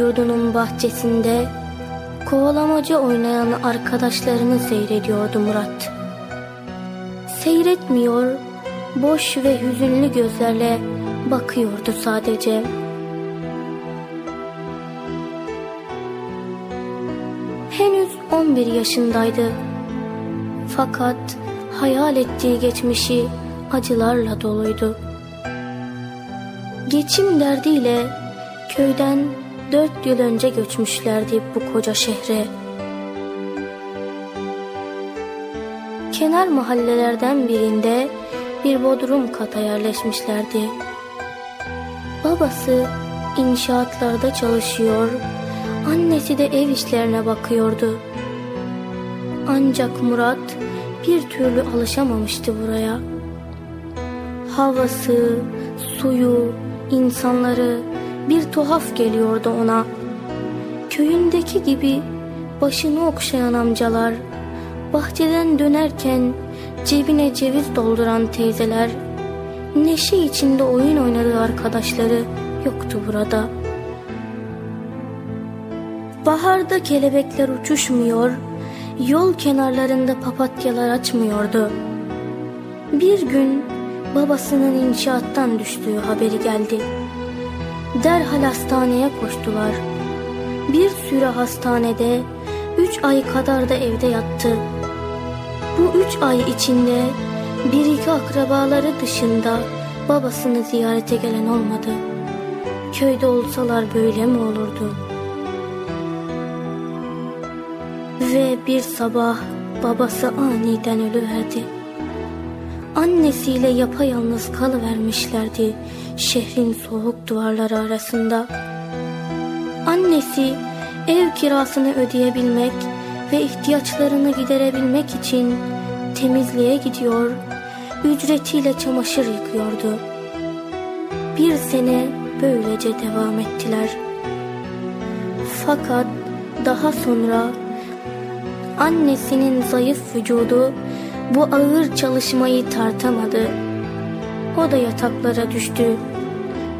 Yurdunun bahçesinde kovalamaca oynayan arkadaşlarını seyrediyordu Murat. Seyretmiyor, boş ve hüzünlü gözlerle bakıyordu sadece. Henüz 11 yaşındaydı. Fakat hayal ettiği geçmişi acılarla doluydu. Geçim derdiyle köyden dört yıl önce göçmüşlerdi bu koca şehre. Kenar mahallelerden birinde bir bodrum kata yerleşmişlerdi. Babası inşaatlarda çalışıyor, annesi de ev işlerine bakıyordu. Ancak Murat bir türlü alışamamıştı buraya. Havası, suyu, insanları bir tuhaf geliyordu ona. Köyündeki gibi başını okşayan amcalar, bahçeden dönerken cebine ceviz dolduran teyzeler, neşe içinde oyun oynadığı arkadaşları yoktu burada. Baharda kelebekler uçuşmuyor, yol kenarlarında papatyalar açmıyordu. Bir gün babasının inşaattan düştüğü haberi geldi. Derhal hastaneye koştular. Bir süre hastanede, üç ay kadar da evde yattı. Bu üç ay içinde bir iki akrabaları dışında babasını ziyarete gelen olmadı. Köyde olsalar böyle mi olurdu? Ve bir sabah babası aniden ölüverdi. Annesiyle yapayalnız kalıvermişlerdi şehrin soğuk duvarları arasında. Annesi ev kirasını ödeyebilmek ve ihtiyaçlarını giderebilmek için temizliğe gidiyor, ücretiyle çamaşır yıkıyordu. Bir sene böylece devam ettiler. Fakat daha sonra annesinin zayıf vücudu bu ağır çalışmayı tartamadı. O da yataklara düştü.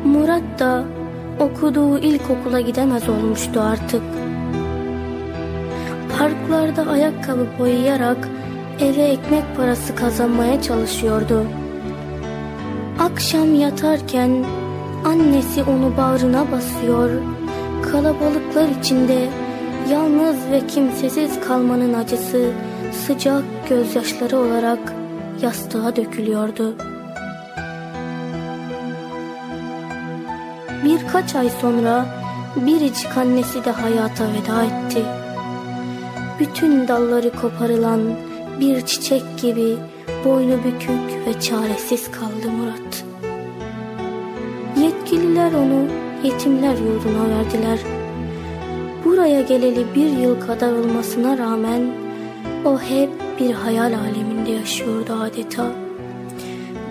Murat da okuduğu ilkokula gidemez olmuştu artık. Parklarda ayakkabı boyayarak eve ekmek parası kazanmaya çalışıyordu. Akşam yatarken annesi onu bağrına basıyor, kalabalıklar içinde yalnız ve kimsesiz kalmanın acısı sıcak gözyaşları olarak yastığa dökülüyordu. Birkaç ay sonra biricik annesi de hayata veda etti. Bütün dalları koparılan bir çiçek gibi boynu bükük ve çaresiz kaldı Murat. Yetkililer onu yetimler yurduna verdiler. Buraya geleli bir yıl kadar olmasına rağmen o hep bir hayal aleminde yaşıyordu adeta.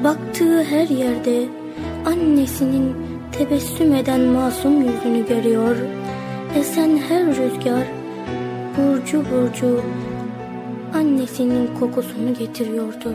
Baktığı her yerde annesinin tebessüm eden masum yüzünü görüyor. Esen her rüzgar burcu burcu annesinin kokusunu getiriyordu.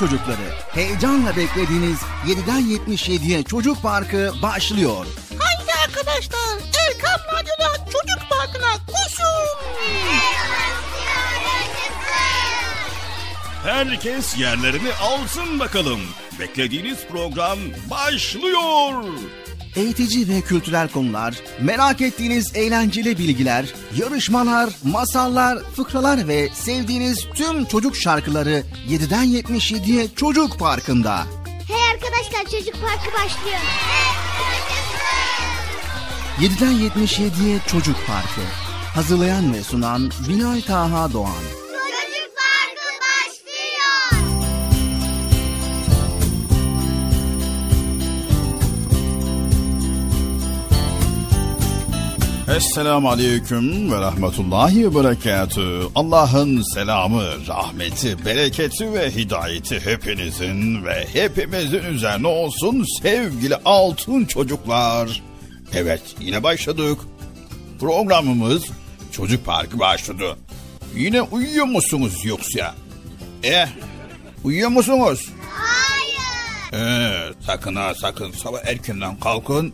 Çocukları. Heyecanla beklediğiniz 7'den 77'ye Çocuk Parkı başlıyor. Haydi arkadaşlar Erkam Radyo'da Çocuk Parkı'na koşun. Herkes yerlerini alsın bakalım. Beklediğiniz program başlıyor. Eğitici ve kültürel konular, merak ettiğiniz eğlenceli bilgiler, yarışmalar, masallar, fıkralar ve sevdiğiniz tüm çocuk şarkıları 7'den 77'ye Çocuk Parkı'nda. Hey arkadaşlar Çocuk Parkı başlıyor. 7'den 77'ye Çocuk Parkı. Hazırlayan ve sunan Binay Taha Doğan. Esselamu Aleyküm ve Rahmetullahi ve Berekatü. Allah'ın selamı, rahmeti, bereketi ve hidayeti hepinizin ve hepimizin üzerine olsun sevgili altın çocuklar. Evet yine başladık. Programımız Çocuk Parkı başladı. Yine uyuyor musunuz yoksa? Eh, uyuyor musunuz? Hayır. Ee, sakın ha sakın sabah erkenden kalkın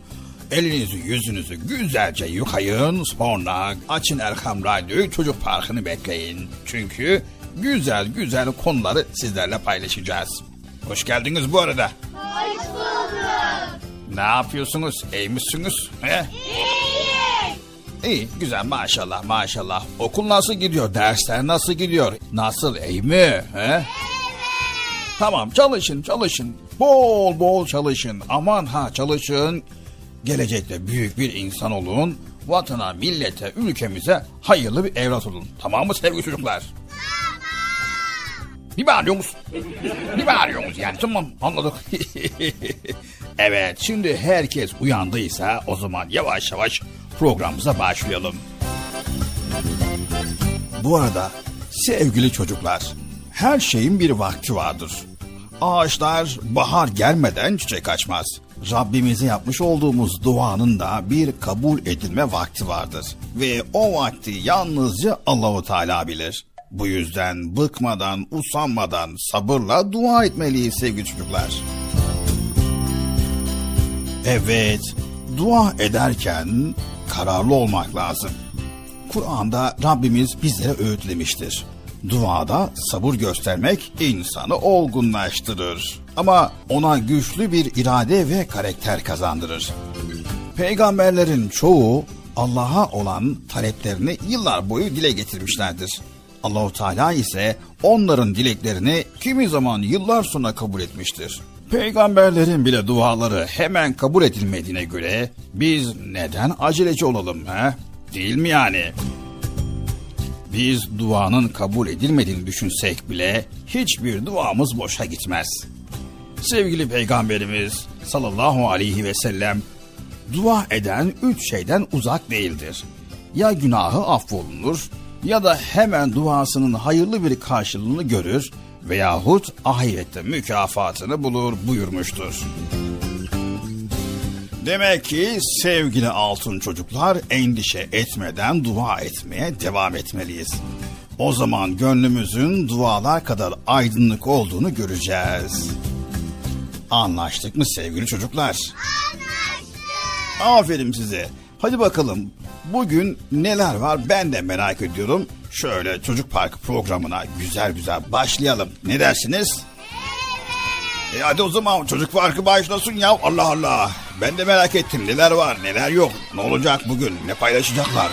Elinizi yüzünüzü güzelce yıkayın sonra açın Erkam Radyo'yu çocuk parkını bekleyin. Çünkü güzel güzel konuları sizlerle paylaşacağız. Hoş geldiniz bu arada. Hoş bulduk. Ne yapıyorsunuz? İyi misiniz? He? İyi. İyi güzel maşallah maşallah. Okul nasıl gidiyor? Dersler nasıl gidiyor? Nasıl iyi mi? He? Evet. Tamam çalışın çalışın. Bol bol çalışın. Aman ha çalışın gelecekte büyük bir insan olun, vatana, millete, ülkemize hayırlı bir evlat olun. Tamam mı sevgili çocuklar? Tamam. Bir bağırıyorsunuz. Bir bağırıyorsunuz yani tamam anladık. evet şimdi herkes uyandıysa o zaman yavaş yavaş programımıza başlayalım. Bu arada sevgili çocuklar her şeyin bir vakti vardır. Ağaçlar bahar gelmeden çiçek açmaz. Rabbimize yapmış olduğumuz duanın da bir kabul edilme vakti vardır. Ve o vakti yalnızca Allahu Teala bilir. Bu yüzden bıkmadan, usanmadan sabırla dua etmeliyiz sevgili çocuklar. Evet, dua ederken kararlı olmak lazım. Kur'an'da Rabbimiz bizlere öğütlemiştir. Duada sabır göstermek insanı olgunlaştırır. Ama ona güçlü bir irade ve karakter kazandırır. Peygamberlerin çoğu Allah'a olan taleplerini yıllar boyu dile getirmişlerdir. Allahu Teala ise onların dileklerini kimi zaman yıllar sonra kabul etmiştir. Peygamberlerin bile duaları hemen kabul edilmediğine göre biz neden aceleci olalım he? Değil mi yani? Biz duanın kabul edilmediğini düşünsek bile hiçbir duamız boşa gitmez. Sevgili Peygamberimiz sallallahu aleyhi ve sellem dua eden üç şeyden uzak değildir. Ya günahı affolunur ya da hemen duasının hayırlı bir karşılığını görür veyahut ahirette mükafatını bulur buyurmuştur. Demek ki sevgili altın çocuklar endişe etmeden dua etmeye devam etmeliyiz. O zaman gönlümüzün dualar kadar aydınlık olduğunu göreceğiz. Anlaştık mı sevgili çocuklar? Anlaştık. Aferin size. Hadi bakalım bugün neler var ben de merak ediyorum. Şöyle çocuk parkı programına güzel güzel başlayalım. Ne dersiniz? E hadi o zaman çocuk parkı başlasın ya Allah Allah. Ben de merak ettim neler var neler yok. Ne olacak bugün ne paylaşacaklar.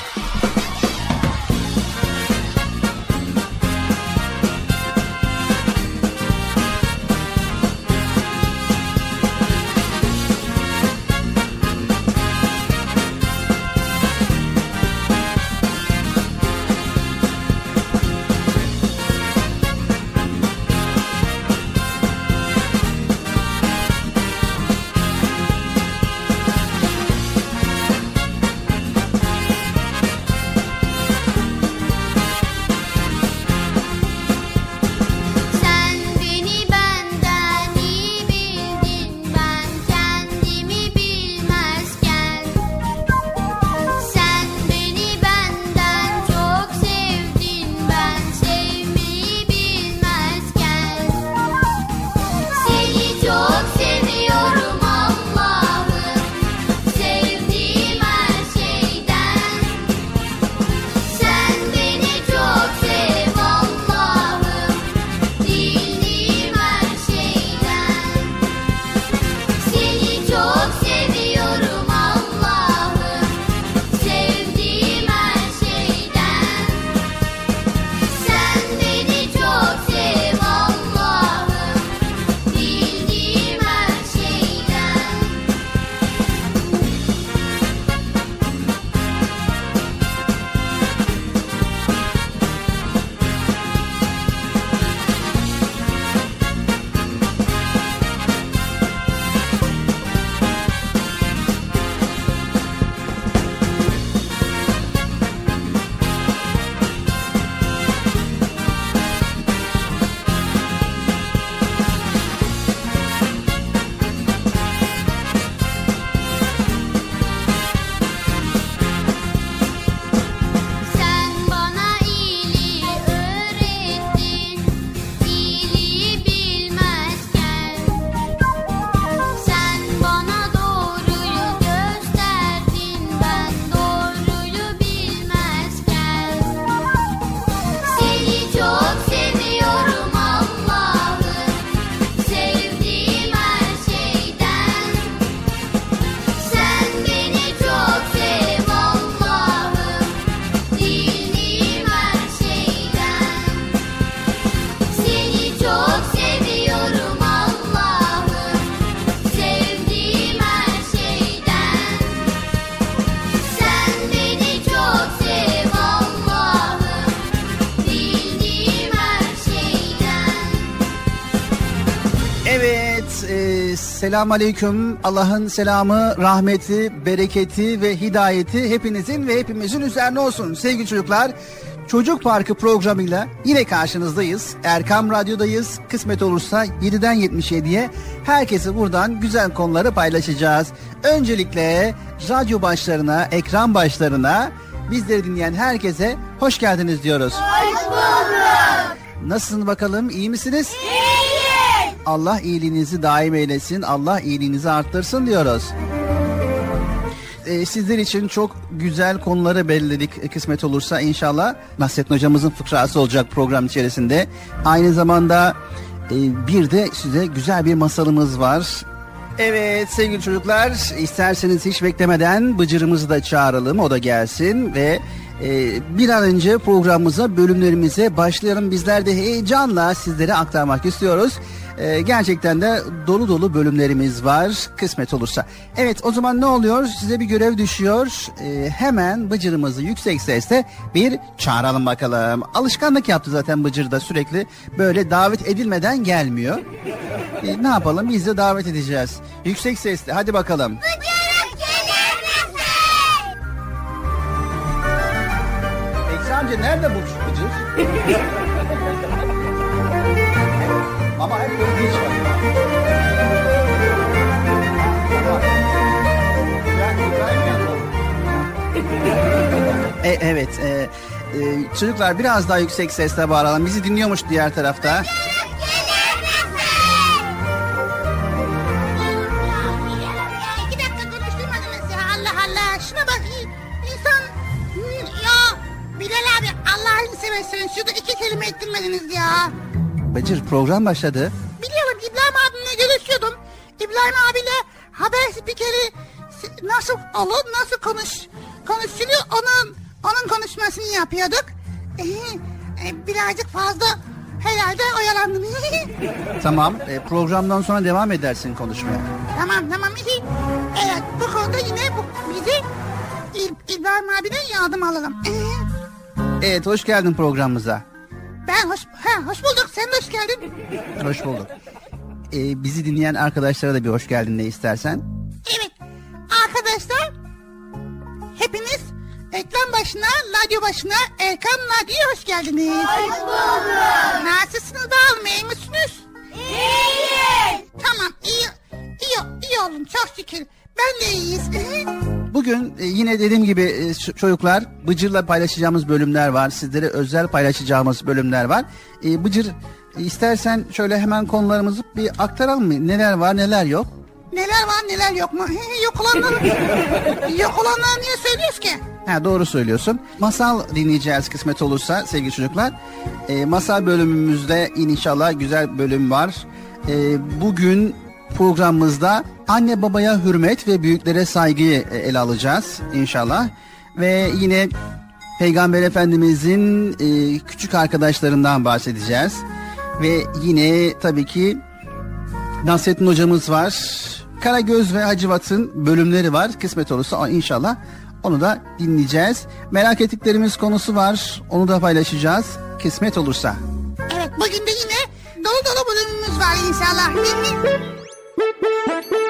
Selam aleyküm. Allah'ın selamı, rahmeti, bereketi ve hidayeti hepinizin ve hepimizin üzerine olsun. Sevgili çocuklar, Çocuk Parkı programıyla yine karşınızdayız. Erkam Radyo'dayız. Kısmet olursa 7'den 77'ye herkesi buradan güzel konuları paylaşacağız. Öncelikle radyo başlarına, ekran başlarına bizleri dinleyen herkese hoş geldiniz diyoruz. Hoş bulduk. Nasılsınız bakalım? İyi misiniz? İyiyiz. Allah iyiliğinizi daim eylesin. Allah iyiliğinizi arttırsın diyoruz. Ee, sizler için çok güzel konuları belirledik e, kısmet olursa inşallah. Nasrettin hocamızın fıkrası olacak program içerisinde. Aynı zamanda e, bir de size güzel bir masalımız var. Evet sevgili çocuklar isterseniz hiç beklemeden Bıcır'ımızı da çağıralım o da gelsin ve e, bir an önce programımıza bölümlerimize başlayalım. Bizler de heyecanla sizlere aktarmak istiyoruz. E, gerçekten de dolu dolu bölümlerimiz var kısmet olursa. Evet o zaman ne oluyor size bir görev düşüyor. E, hemen Bıcır'ımızı yüksek sesle bir çağıralım bakalım. Alışkanlık yaptı zaten Bıcır da sürekli böyle davet edilmeden gelmiyor. E, ne yapalım biz de davet edeceğiz. Yüksek sesle hadi bakalım. Eksi amca nerede bu Bıcır? Ama hep böyle hiç var. E, evet. E, e, çocuklar biraz daha yüksek sesle bağıralım. Bizi dinliyormuş diğer tarafta. İki dakika konuşturmadınız ya Allah Allah. Şuna bak insan ya Bilal abi Allah'ını seversen şurada iki kelime ettirmediniz ya. Bıcır program başladı. Biliyorum İbrahim abimle görüşüyordum. İbrahim abiyle haber spikeri nasıl olur, nasıl konuş konuşuluyor onun onun konuşmasını yapıyorduk. Ee, e, birazcık fazla herhalde oyalandım. Tamam. e, programdan sonra devam edersin konuşmaya. tamam tamam. Evet bu konuda yine bu, bizi İbrahim abiden yardım alalım. Evet hoş geldin programımıza. Ben hoş, ha, hoş bulduk sen de hoş geldin. Hoş bulduk. E, bizi dinleyen arkadaşlara da bir hoş geldin ne istersen. Evet arkadaşlar hepiniz ekran başına, radyo başına, Erkan Radyo'ya hoş geldiniz. Hoş bulduk. Nasılsınız bakalım iyi misiniz? İyiyiz. Tamam iyi, iyi, iyi olun çok şükür. Ben de iyiyiz. Bugün e, yine dediğim gibi e, çocuklar Bıcır'la paylaşacağımız bölümler var. Sizlere özel paylaşacağımız bölümler var. E, Bıcır istersen şöyle hemen konularımızı bir aktaralım mı? Neler var neler yok? neler var neler yok mu? yok olanları, yok olanları niye söylüyoruz ki? Ha, doğru söylüyorsun. Masal dinleyeceğiz kısmet olursa sevgili çocuklar. E, masal bölümümüzde inşallah güzel bölüm var. E, bugün programımızda anne babaya hürmet ve büyüklere saygıyı e, ele alacağız inşallah. Ve yine Peygamber Efendimizin e, küçük arkadaşlarından bahsedeceğiz. Ve yine tabii ki Nasrettin hocamız var. Karagöz ve Hacivat'ın bölümleri var. Kısmet olursa inşallah onu da dinleyeceğiz. Merak ettiklerimiz konusu var. Onu da paylaşacağız. Kısmet olursa. Evet bugün de yine dolu dolu bölümümüz var inşallah. Bye.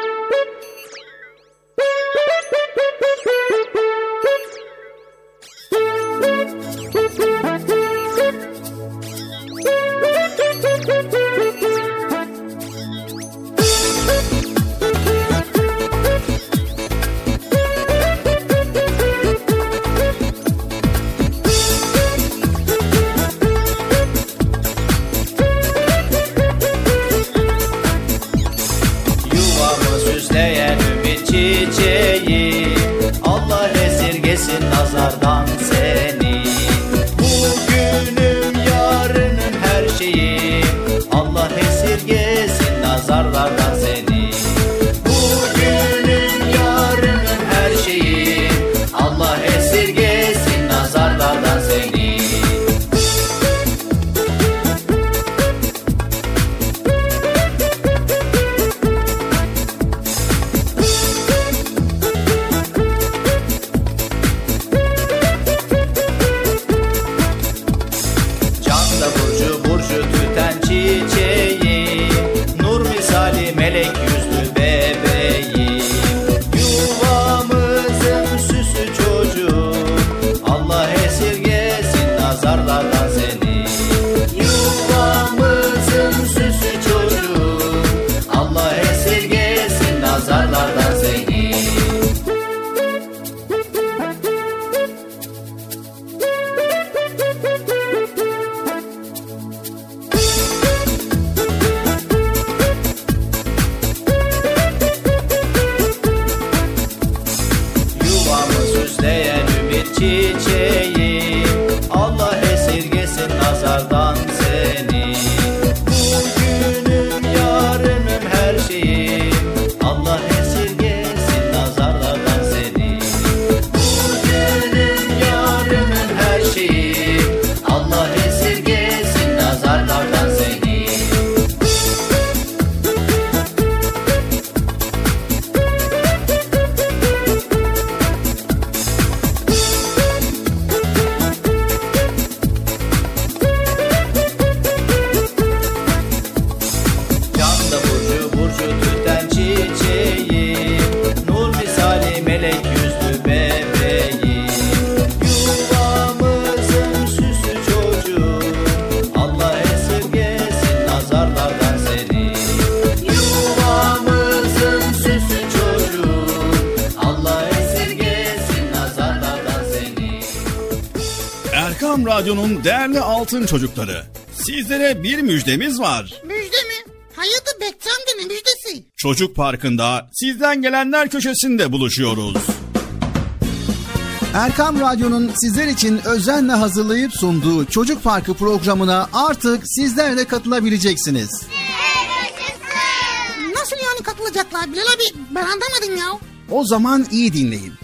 esirgesin nazardan seni altın çocukları. Sizlere bir müjdemiz var. Müjde mi? Hayatı Bekçam'da ne müjdesi? Çocuk Parkı'nda sizden gelenler köşesinde buluşuyoruz. Erkam Radyo'nun sizler için özenle hazırlayıp sunduğu Çocuk Parkı programına artık sizler de katılabileceksiniz. Nasıl yani katılacaklar Bilal abi? Ben anlamadım ya. O zaman iyi dinleyin.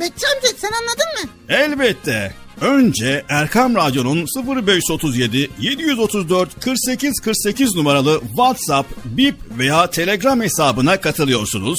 Bekçi amca sen anladın mı? Elbette. Önce Erkam Radyo'nun 0537 734 48 48 numaralı WhatsApp, Bip veya Telegram hesabına katılıyorsunuz.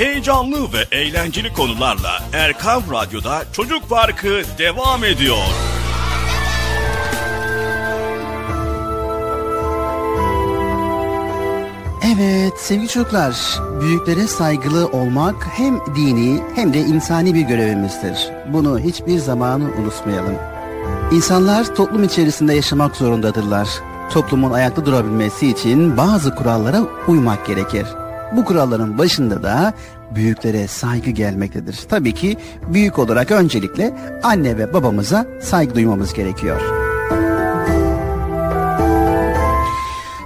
Heyecanlı ve eğlenceli konularla Erkam Radyo'da Çocuk Parkı devam ediyor. Evet sevgili çocuklar, büyüklere saygılı olmak hem dini hem de insani bir görevimizdir. Bunu hiçbir zaman unutmayalım. İnsanlar toplum içerisinde yaşamak zorundadırlar. Toplumun ayakta durabilmesi için bazı kurallara uymak gerekir. Bu kuralların başında da büyüklere saygı gelmektedir. Tabii ki büyük olarak öncelikle anne ve babamıza saygı duymamız gerekiyor.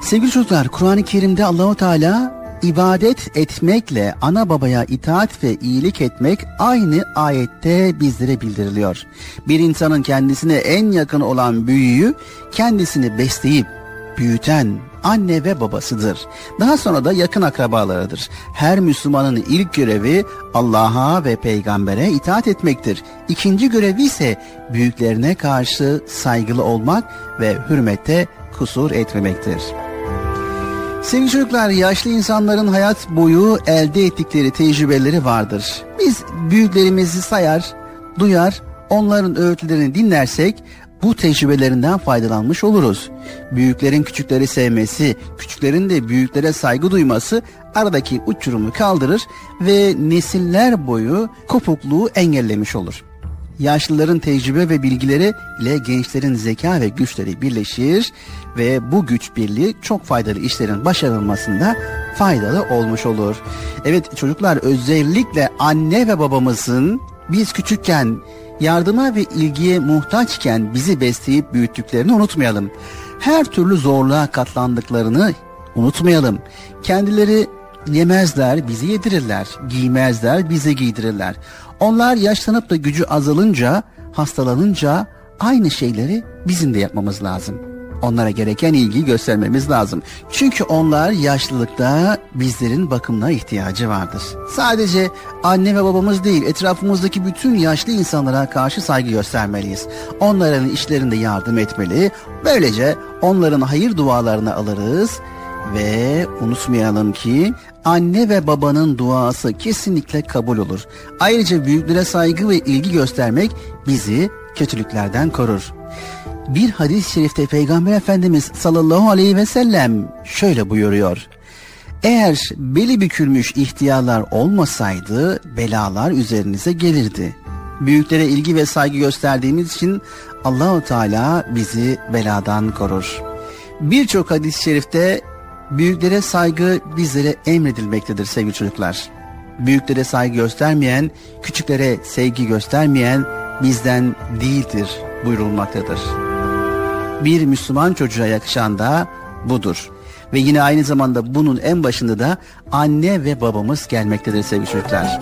Sevgili çocuklar, Kur'an-ı Kerim'de Allahu Teala ibadet etmekle ana babaya itaat ve iyilik etmek aynı ayette bizlere bildiriliyor. Bir insanın kendisine en yakın olan büyüğü kendisini besleyip büyüten anne ve babasıdır. Daha sonra da yakın akrabalarıdır. Her Müslümanın ilk görevi Allah'a ve peygambere itaat etmektir. İkinci görevi ise büyüklerine karşı saygılı olmak ve hürmette kusur etmemektir. Sevgili çocuklar, yaşlı insanların hayat boyu elde ettikleri tecrübeleri vardır. Biz büyüklerimizi sayar, duyar, onların öğütlerini dinlersek bu tecrübelerinden faydalanmış oluruz. Büyüklerin küçükleri sevmesi, küçüklerin de büyüklere saygı duyması aradaki uçurumu kaldırır ve nesiller boyu kopukluğu engellemiş olur. Yaşlıların tecrübe ve bilgileri ile gençlerin zeka ve güçleri birleşir ve bu güç birliği çok faydalı işlerin başarılmasında faydalı olmuş olur. Evet çocuklar özellikle anne ve babamızın biz küçükken yardıma ve ilgiye muhtaçken bizi besleyip büyüttüklerini unutmayalım. her türlü zorluğa katlandıklarını unutmayalım. Kendileri yemezler, bizi yedirirler. Giymezler, bizi giydirirler. Onlar yaşlanıp da gücü azalınca, hastalanınca aynı şeyleri bizim de yapmamız lazım. Onlara gereken ilgiyi göstermemiz lazım. Çünkü onlar yaşlılıkta bizlerin bakımına ihtiyacı vardır. Sadece anne ve babamız değil, etrafımızdaki bütün yaşlı insanlara karşı saygı göstermeliyiz. Onların işlerinde yardım etmeli. Böylece onların hayır dualarını alırız ve unutmayalım ki anne ve babanın duası kesinlikle kabul olur. Ayrıca büyüklere saygı ve ilgi göstermek bizi kötülüklerden korur. Bir hadis-i şerifte Peygamber Efendimiz sallallahu aleyhi ve sellem şöyle buyuruyor. Eğer beli bükülmüş ihtiyarlar olmasaydı belalar üzerinize gelirdi. Büyüklere ilgi ve saygı gösterdiğimiz için Allahu Teala bizi beladan korur. Birçok hadis-i şerifte büyüklere saygı bizlere emredilmektedir sevgili çocuklar. Büyüklere saygı göstermeyen, küçüklere sevgi göstermeyen bizden değildir buyurulmaktadır. Bir Müslüman çocuğa yakışan da budur. Ve yine aynı zamanda bunun en başında da anne ve babamız gelmektedir sevgili çocuklar.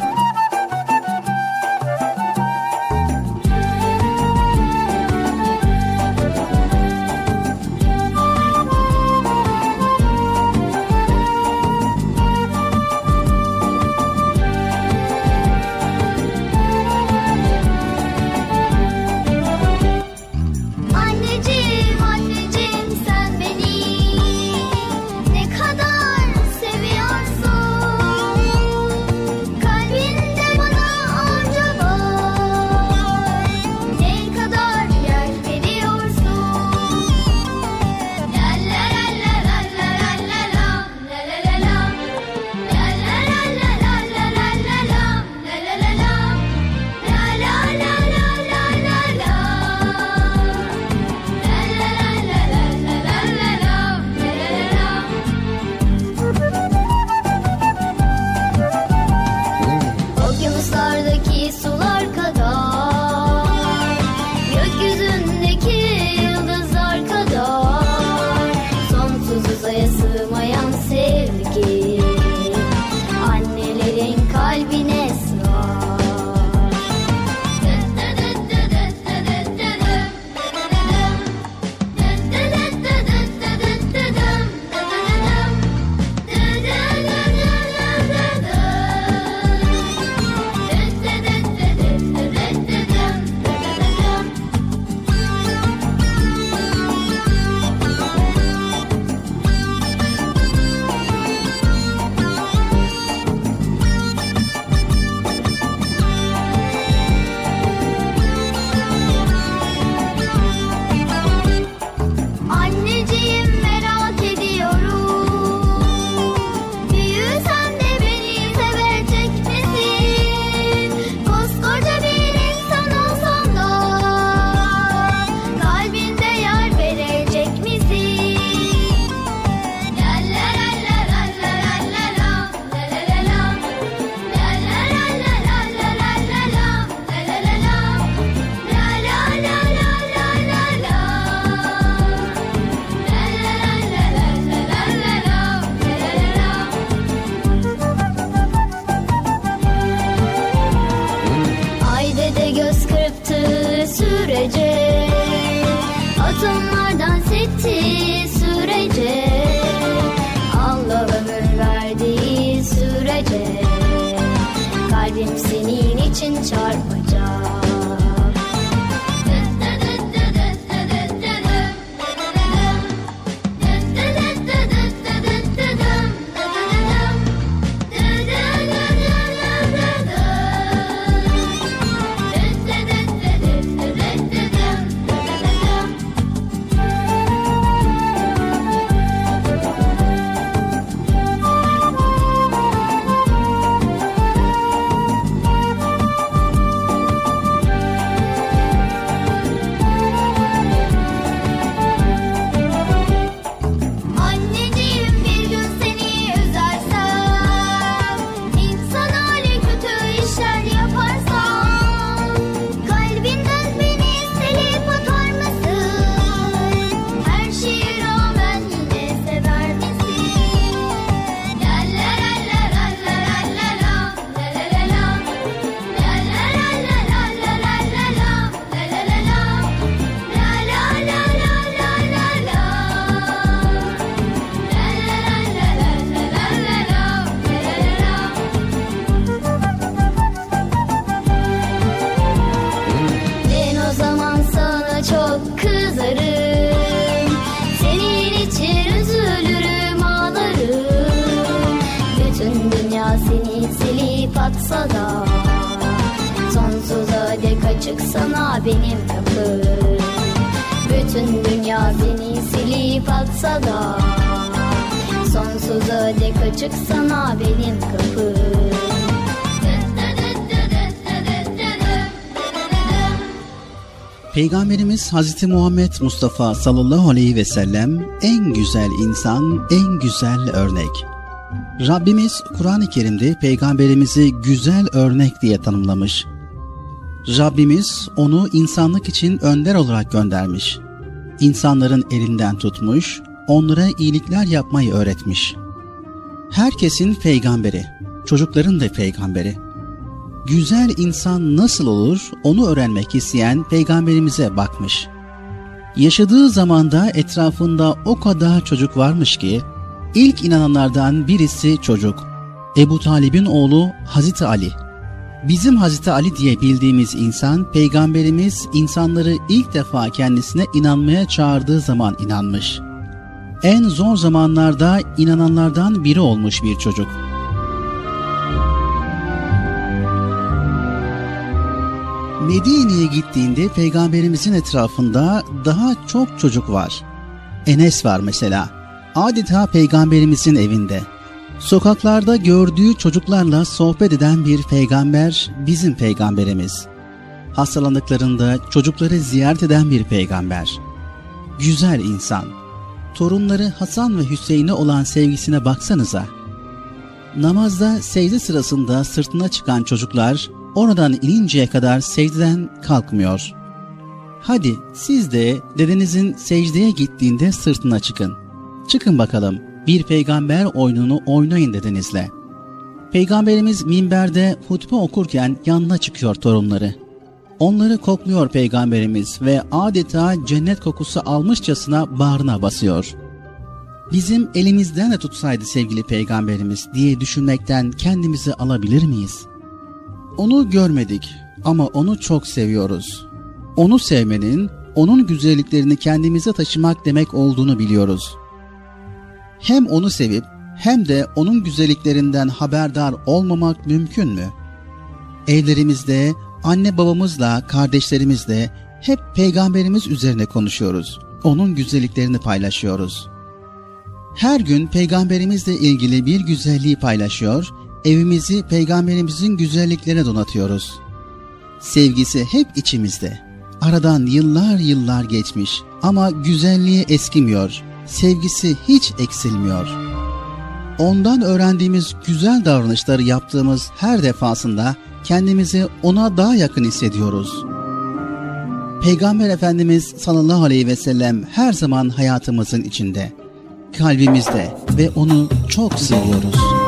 Peygamberimiz Hazreti Muhammed Mustafa sallallahu aleyhi ve sellem en güzel insan, en güzel örnek. Rabbimiz Kur'an-ı Kerim'de peygamberimizi güzel örnek diye tanımlamış. Rabbimiz onu insanlık için önder olarak göndermiş. İnsanların elinden tutmuş, onlara iyilikler yapmayı öğretmiş. Herkesin peygamberi, çocukların da peygamberi. Güzel insan nasıl olur onu öğrenmek isteyen peygamberimize bakmış. Yaşadığı zamanda etrafında o kadar çocuk varmış ki ilk inananlardan birisi çocuk. Ebu Talib'in oğlu Hazreti Ali. Bizim Hazreti Ali diye bildiğimiz insan peygamberimiz insanları ilk defa kendisine inanmaya çağırdığı zaman inanmış. En zor zamanlarda inananlardan biri olmuş bir çocuk. Medine'ye gittiğinde peygamberimizin etrafında daha çok çocuk var. Enes var mesela. Adeta peygamberimizin evinde. Sokaklarda gördüğü çocuklarla sohbet eden bir peygamber bizim peygamberimiz. Hastalandıklarında çocukları ziyaret eden bir peygamber. Güzel insan. Torunları Hasan ve Hüseyin'e olan sevgisine baksanıza. Namazda secde sırasında sırtına çıkan çocuklar oradan ininceye kadar secdeden kalkmıyor. Hadi siz de dedenizin secdeye gittiğinde sırtına çıkın. Çıkın bakalım bir peygamber oyununu oynayın dedenizle. Peygamberimiz minberde hutbe okurken yanına çıkıyor torunları. Onları kokluyor peygamberimiz ve adeta cennet kokusu almışçasına bağrına basıyor. Bizim elimizden de tutsaydı sevgili peygamberimiz diye düşünmekten kendimizi alabilir miyiz? Onu görmedik ama onu çok seviyoruz. Onu sevmenin, onun güzelliklerini kendimize taşımak demek olduğunu biliyoruz. Hem onu sevip hem de onun güzelliklerinden haberdar olmamak mümkün mü? Evlerimizde anne babamızla, kardeşlerimizle hep peygamberimiz üzerine konuşuyoruz. Onun güzelliklerini paylaşıyoruz. Her gün peygamberimizle ilgili bir güzelliği paylaşıyor, evimizi peygamberimizin güzelliklerine donatıyoruz. Sevgisi hep içimizde. Aradan yıllar yıllar geçmiş ama güzelliği eskimiyor. Sevgisi hiç eksilmiyor. Ondan öğrendiğimiz güzel davranışları yaptığımız her defasında kendimizi ona daha yakın hissediyoruz. Peygamber Efendimiz sallallahu aleyhi ve sellem her zaman hayatımızın içinde, kalbimizde ve onu çok seviyoruz.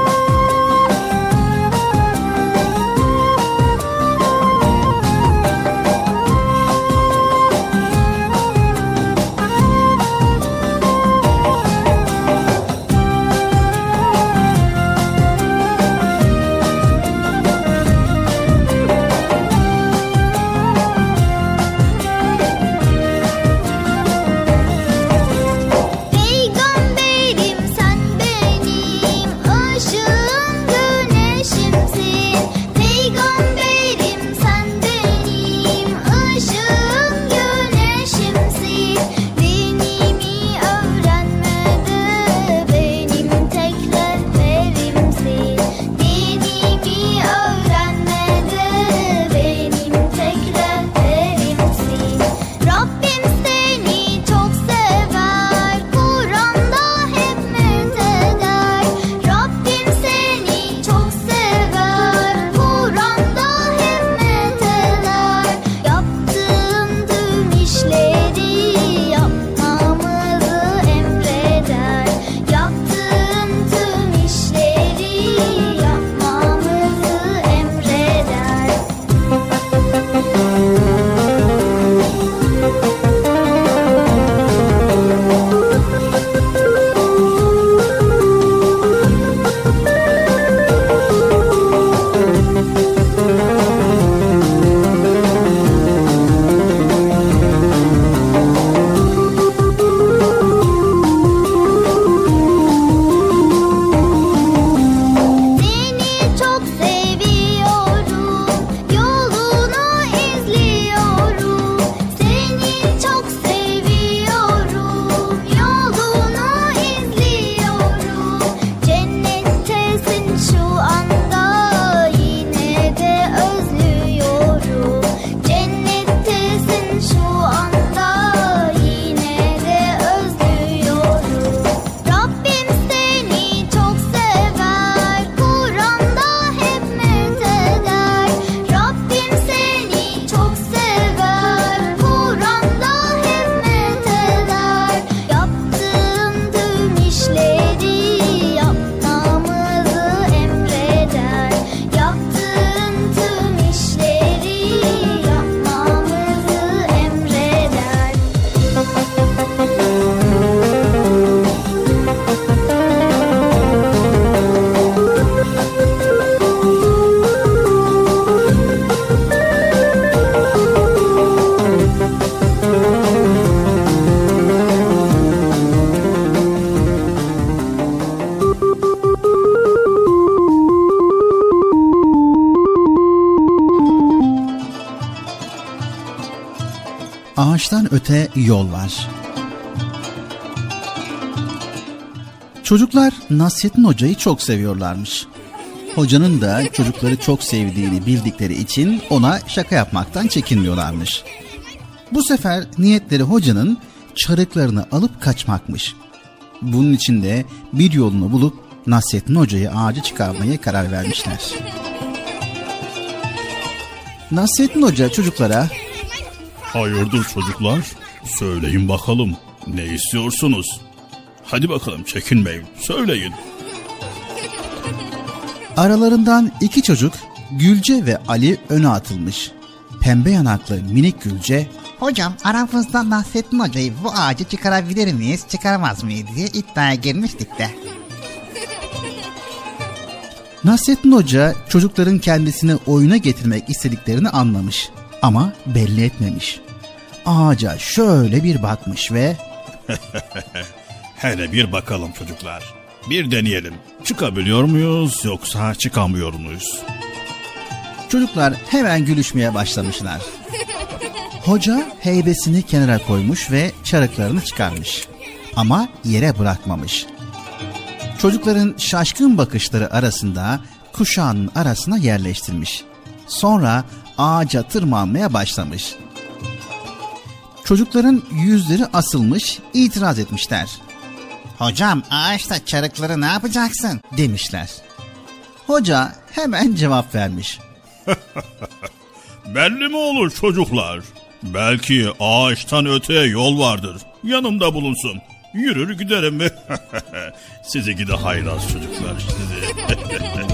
Ağaçtan öte yol var. Çocuklar Nasrettin Hoca'yı çok seviyorlarmış. Hocanın da çocukları çok sevdiğini bildikleri için ona şaka yapmaktan çekinmiyorlarmış. Bu sefer niyetleri hocanın çarıklarını alıp kaçmakmış. Bunun için de bir yolunu bulup Nasrettin Hoca'yı ağaca çıkarmaya karar vermişler. Nasrettin Hoca çocuklara Hayırdır çocuklar? Söyleyin bakalım. Ne istiyorsunuz? Hadi bakalım çekinmeyin. Söyleyin. Aralarından iki çocuk Gülce ve Ali öne atılmış. Pembe yanaklı minik Gülce Hocam aramızda Nasrettin Hoca'yı bu ağacı çıkarabilir miyiz çıkaramaz mıyız diye iddiaya girmiştik de. Nasrettin Hoca çocukların kendisini oyuna getirmek istediklerini anlamış ama belli etmemiş. Ağaca şöyle bir bakmış ve Hele bir bakalım çocuklar. Bir deneyelim. Çıkabiliyor muyuz yoksa çıkamıyor muyuz? çocuklar hemen gülüşmeye başlamışlar. Hoca heybesini kenara koymuş ve çarıklarını çıkarmış. Ama yere bırakmamış. Çocukların şaşkın bakışları arasında kuşağının arasına yerleştirmiş. Sonra ağaca tırmanmaya başlamış. Çocukların yüzleri asılmış, itiraz etmişler. Hocam ağaçta çarıkları ne yapacaksın? Demişler. Hoca hemen cevap vermiş. Belli mi olur çocuklar? Belki ağaçtan öteye yol vardır. Yanımda bulunsun. Yürür giderim mi? sizi gide haylaz çocuklar sizi.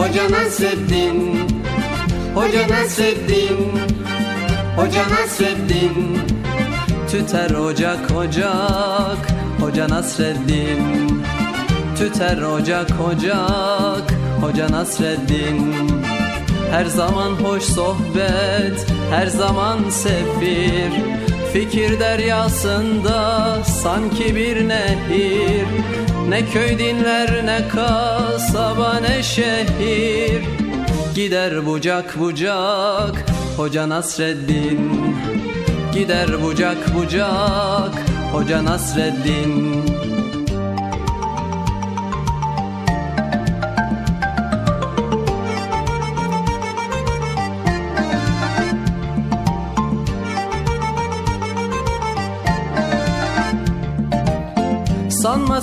Hoca Nasreddin. Hoca Nasreddin. Hoca Nasreddin. Tüter ocak ocak. Hoca Nasreddin. Tüter ocak ocak. Hoca Nasreddin. Her zaman hoş sohbet Her zaman sefir Fikir deryasında sanki bir nehir. Ne köy dinler ne kasaba ne şehir. Gider bucak bucak Hoca Nasreddin. Gider bucak bucak Hoca Nasreddin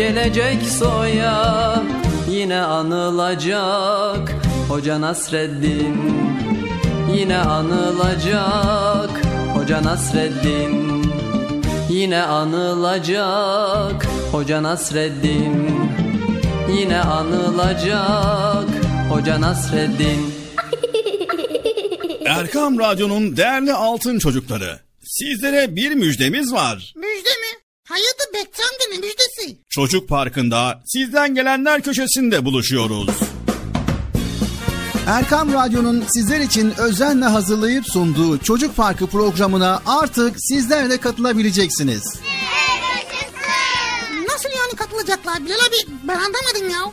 gelecek soya Yine anılacak Hoca Nasreddin Yine anılacak Hoca Nasreddin Yine anılacak Hoca Nasreddin Yine anılacak Hoca Nasreddin Erkam Radyo'nun değerli altın çocukları. Sizlere bir müjdemiz var. Müjde mi? Hayırdır Bekçi amca müjdesi? Çocuk Parkı'nda sizden gelenler köşesinde buluşuyoruz. Erkam Radyo'nun sizler için özenle hazırlayıp sunduğu Çocuk Parkı programına artık sizler de katılabileceksiniz. Nasıl yani katılacaklar Bilal abi ben anlamadım ya.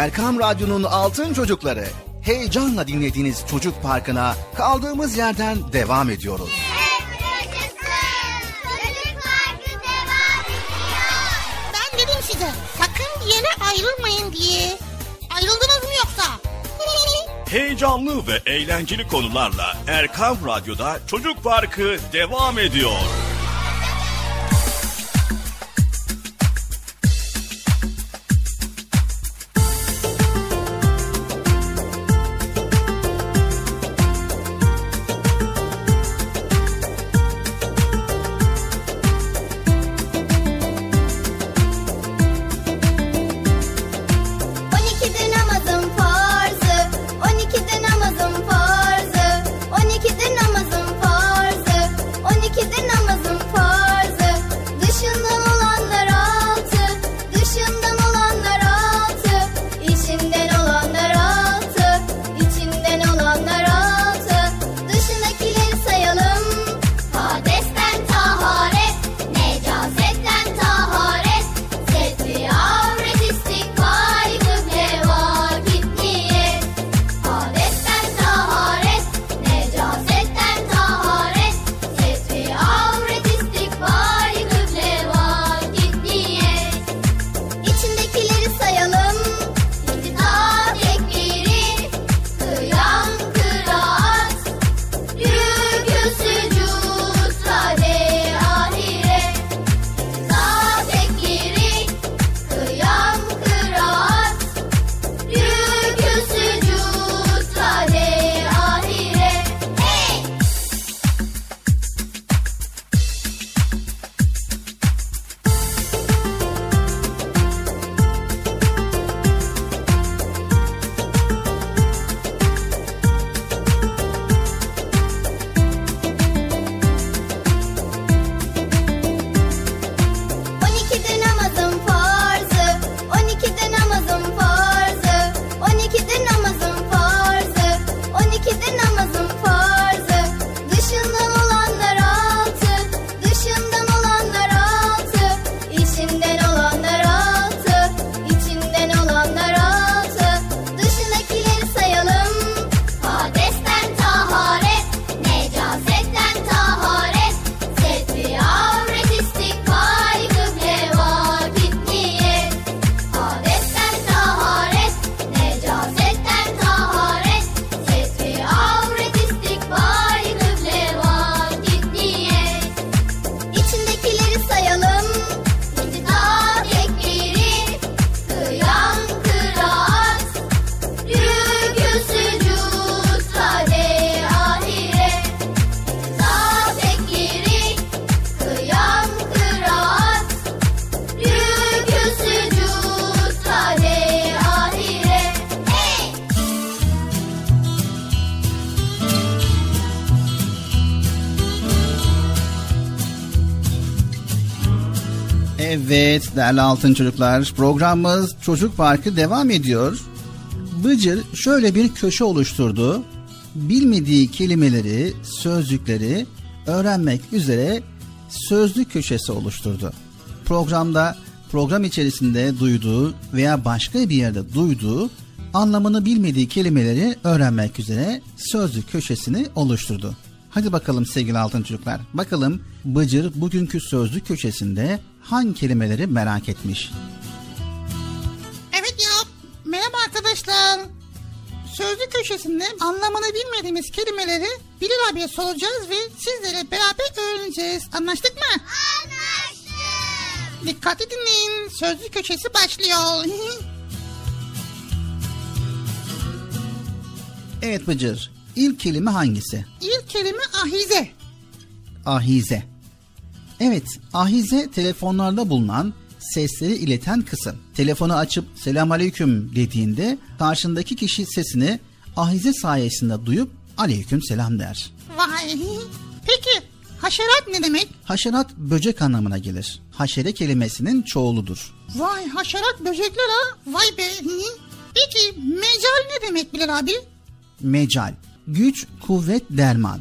Erkam Radyo'nun Altın Çocukları heyecanla dinlediğiniz Çocuk Parkı'na kaldığımız yerden devam ediyoruz. Çocuk Parkı devam ediyor. ben dedim size sakın bir yere ayrılmayın diye. Ayrıldınız mı yoksa? Heyecanlı ve eğlenceli konularla Erkam Radyo'da Çocuk Parkı devam ediyor. Değerli altın çocuklar programımız Çocuk Parkı devam ediyor. Bıcır şöyle bir köşe oluşturdu. Bilmediği kelimeleri, sözcükleri öğrenmek üzere sözlük köşesi oluşturdu. Programda program içerisinde duyduğu veya başka bir yerde duyduğu anlamını bilmediği kelimeleri öğrenmek üzere sözlük köşesini oluşturdu. Hadi bakalım sevgili altın çocuklar. Bakalım Bıcır bugünkü sözlük köşesinde hangi kelimeleri merak etmiş? Evet ya. Merhaba arkadaşlar. Sözlü köşesinde anlamını bilmediğimiz kelimeleri Bilal abiye soracağız ve sizlere beraber öğreneceğiz. Anlaştık mı? Anlaştık. Dikkatli dinleyin. Sözlü köşesi başlıyor. Evet Bıcır. İlk kelime hangisi? İlk kelime ahize. Ahize. Evet, ahize telefonlarda bulunan sesleri ileten kısım. Telefonu açıp selam aleyküm dediğinde karşındaki kişi sesini ahize sayesinde duyup aleyküm selam der. Vay. Peki haşerat ne demek? Haşerat böcek anlamına gelir. Haşere kelimesinin çoğuludur. Vay haşerat böcekler ha. Vay be. Peki mecal ne demek Bilal abi? Mecal. Güç, kuvvet, derman.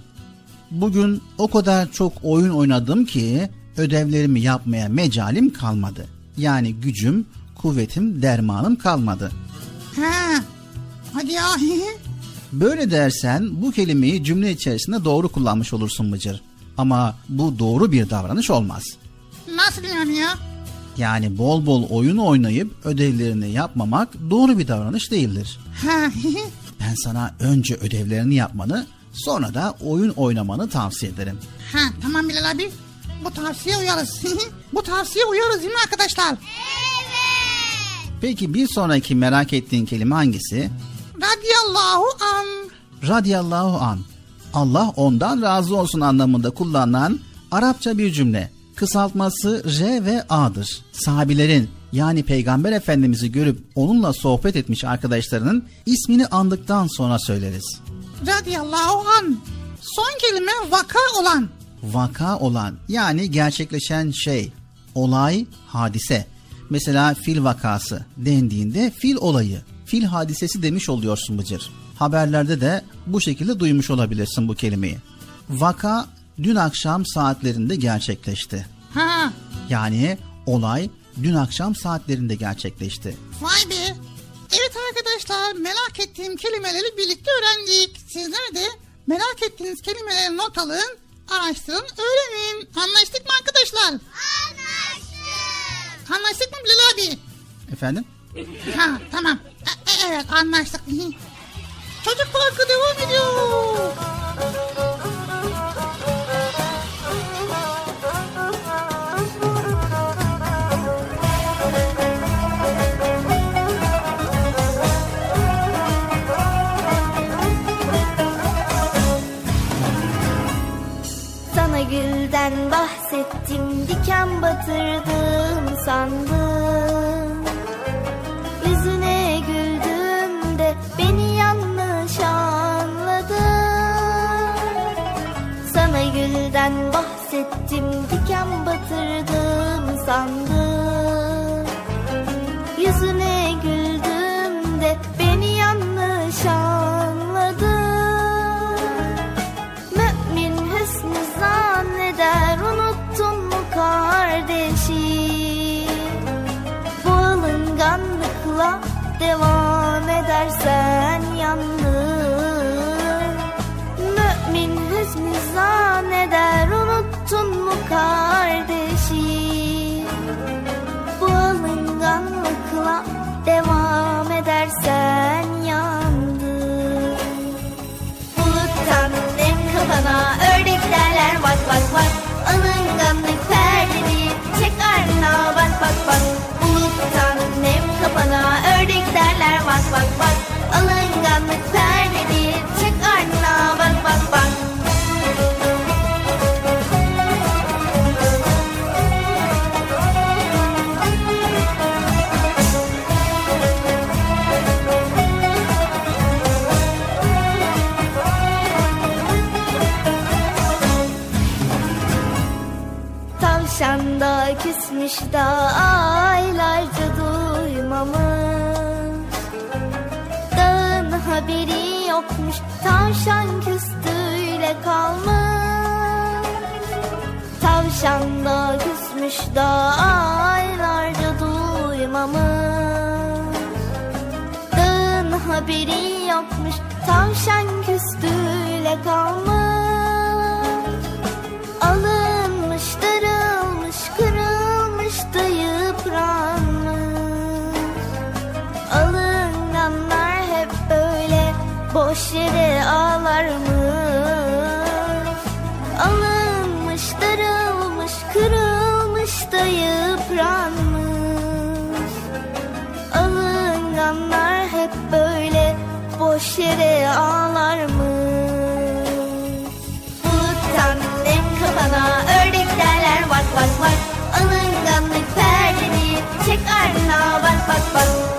Bugün o kadar çok oyun oynadım ki ödevlerimi yapmaya mecalim kalmadı. Yani gücüm, kuvvetim, dermanım kalmadı. Ha. Hadi ya. Böyle dersen bu kelimeyi cümle içerisinde doğru kullanmış olursun Bıcır. Ama bu doğru bir davranış olmaz. Nasıl yani ya? Yani bol bol oyun oynayıp ödevlerini yapmamak doğru bir davranış değildir. Ben sana önce ödevlerini yapmanı, sonra da oyun oynamanı tavsiye ederim. ha tamam Bilal abi. Bu tavsiye uyarız. Bu tavsiye uyarız değil mi arkadaşlar? Peki bir sonraki merak ettiğin kelime hangisi? Radiyallahu an. Radiyallahu an. Allah ondan razı olsun anlamında kullanılan Arapça bir cümle. Kısaltması R ve A'dır. Sahabilerin yani Peygamber Efendimiz'i görüp onunla sohbet etmiş arkadaşlarının ismini andıktan sonra söyleriz. Radiyallahu an. Son kelime vaka olan. Vaka olan yani gerçekleşen şey, olay, hadise. Mesela fil vakası dendiğinde fil olayı, fil hadisesi demiş oluyorsun Bıcır. Haberlerde de bu şekilde duymuş olabilirsin bu kelimeyi. Vaka dün akşam saatlerinde gerçekleşti. Ha. Yani olay dün akşam saatlerinde gerçekleşti. Vay be. Evet arkadaşlar merak ettiğim kelimeleri birlikte öğrendik. Sizler de merak ettiğiniz kelimeleri not alın, araştırın, öğrenin. Anlaştık mı arkadaşlar? Anlaştık. Anlaştık mı Bilal abi? Efendim? Ha tamam. E- e- evet anlaştık. Çocuk parkı devam ediyor. Gülden bahsettim diken batırdım sandım. Yüzüne güldüm de beni yanlış anladın. Sana gülden bahsettim diken batırdım sandım alınganlıkla devam edersen yandın Mümin hüsnü zanneder unuttun mu kardeşi? Bu alınganlıkla devam edersen yandın Buluttan nem kafana ördek derler bak bak bak. Alınganlık perdeni çek ardına bak bak bak kafana ördek derler bak bak bak. Alınganlık perdeni küsmüş da aylarca duymamış Dağın haberi yokmuş tavşan küstüyle kalmış. Tavşan da küsmüş da aylarca duymamış Dağın haberi yokmuş tavşan küstüyle kalmış boş yere ağlarmış. Alınmış, darılmış, kırılmış da yıpranmış. Alınganlar hep böyle boş yere ağlarmış. Buluttan nem kafana ördek derler vak vak vak Alınganlık perdeni çek ardına bak bak bak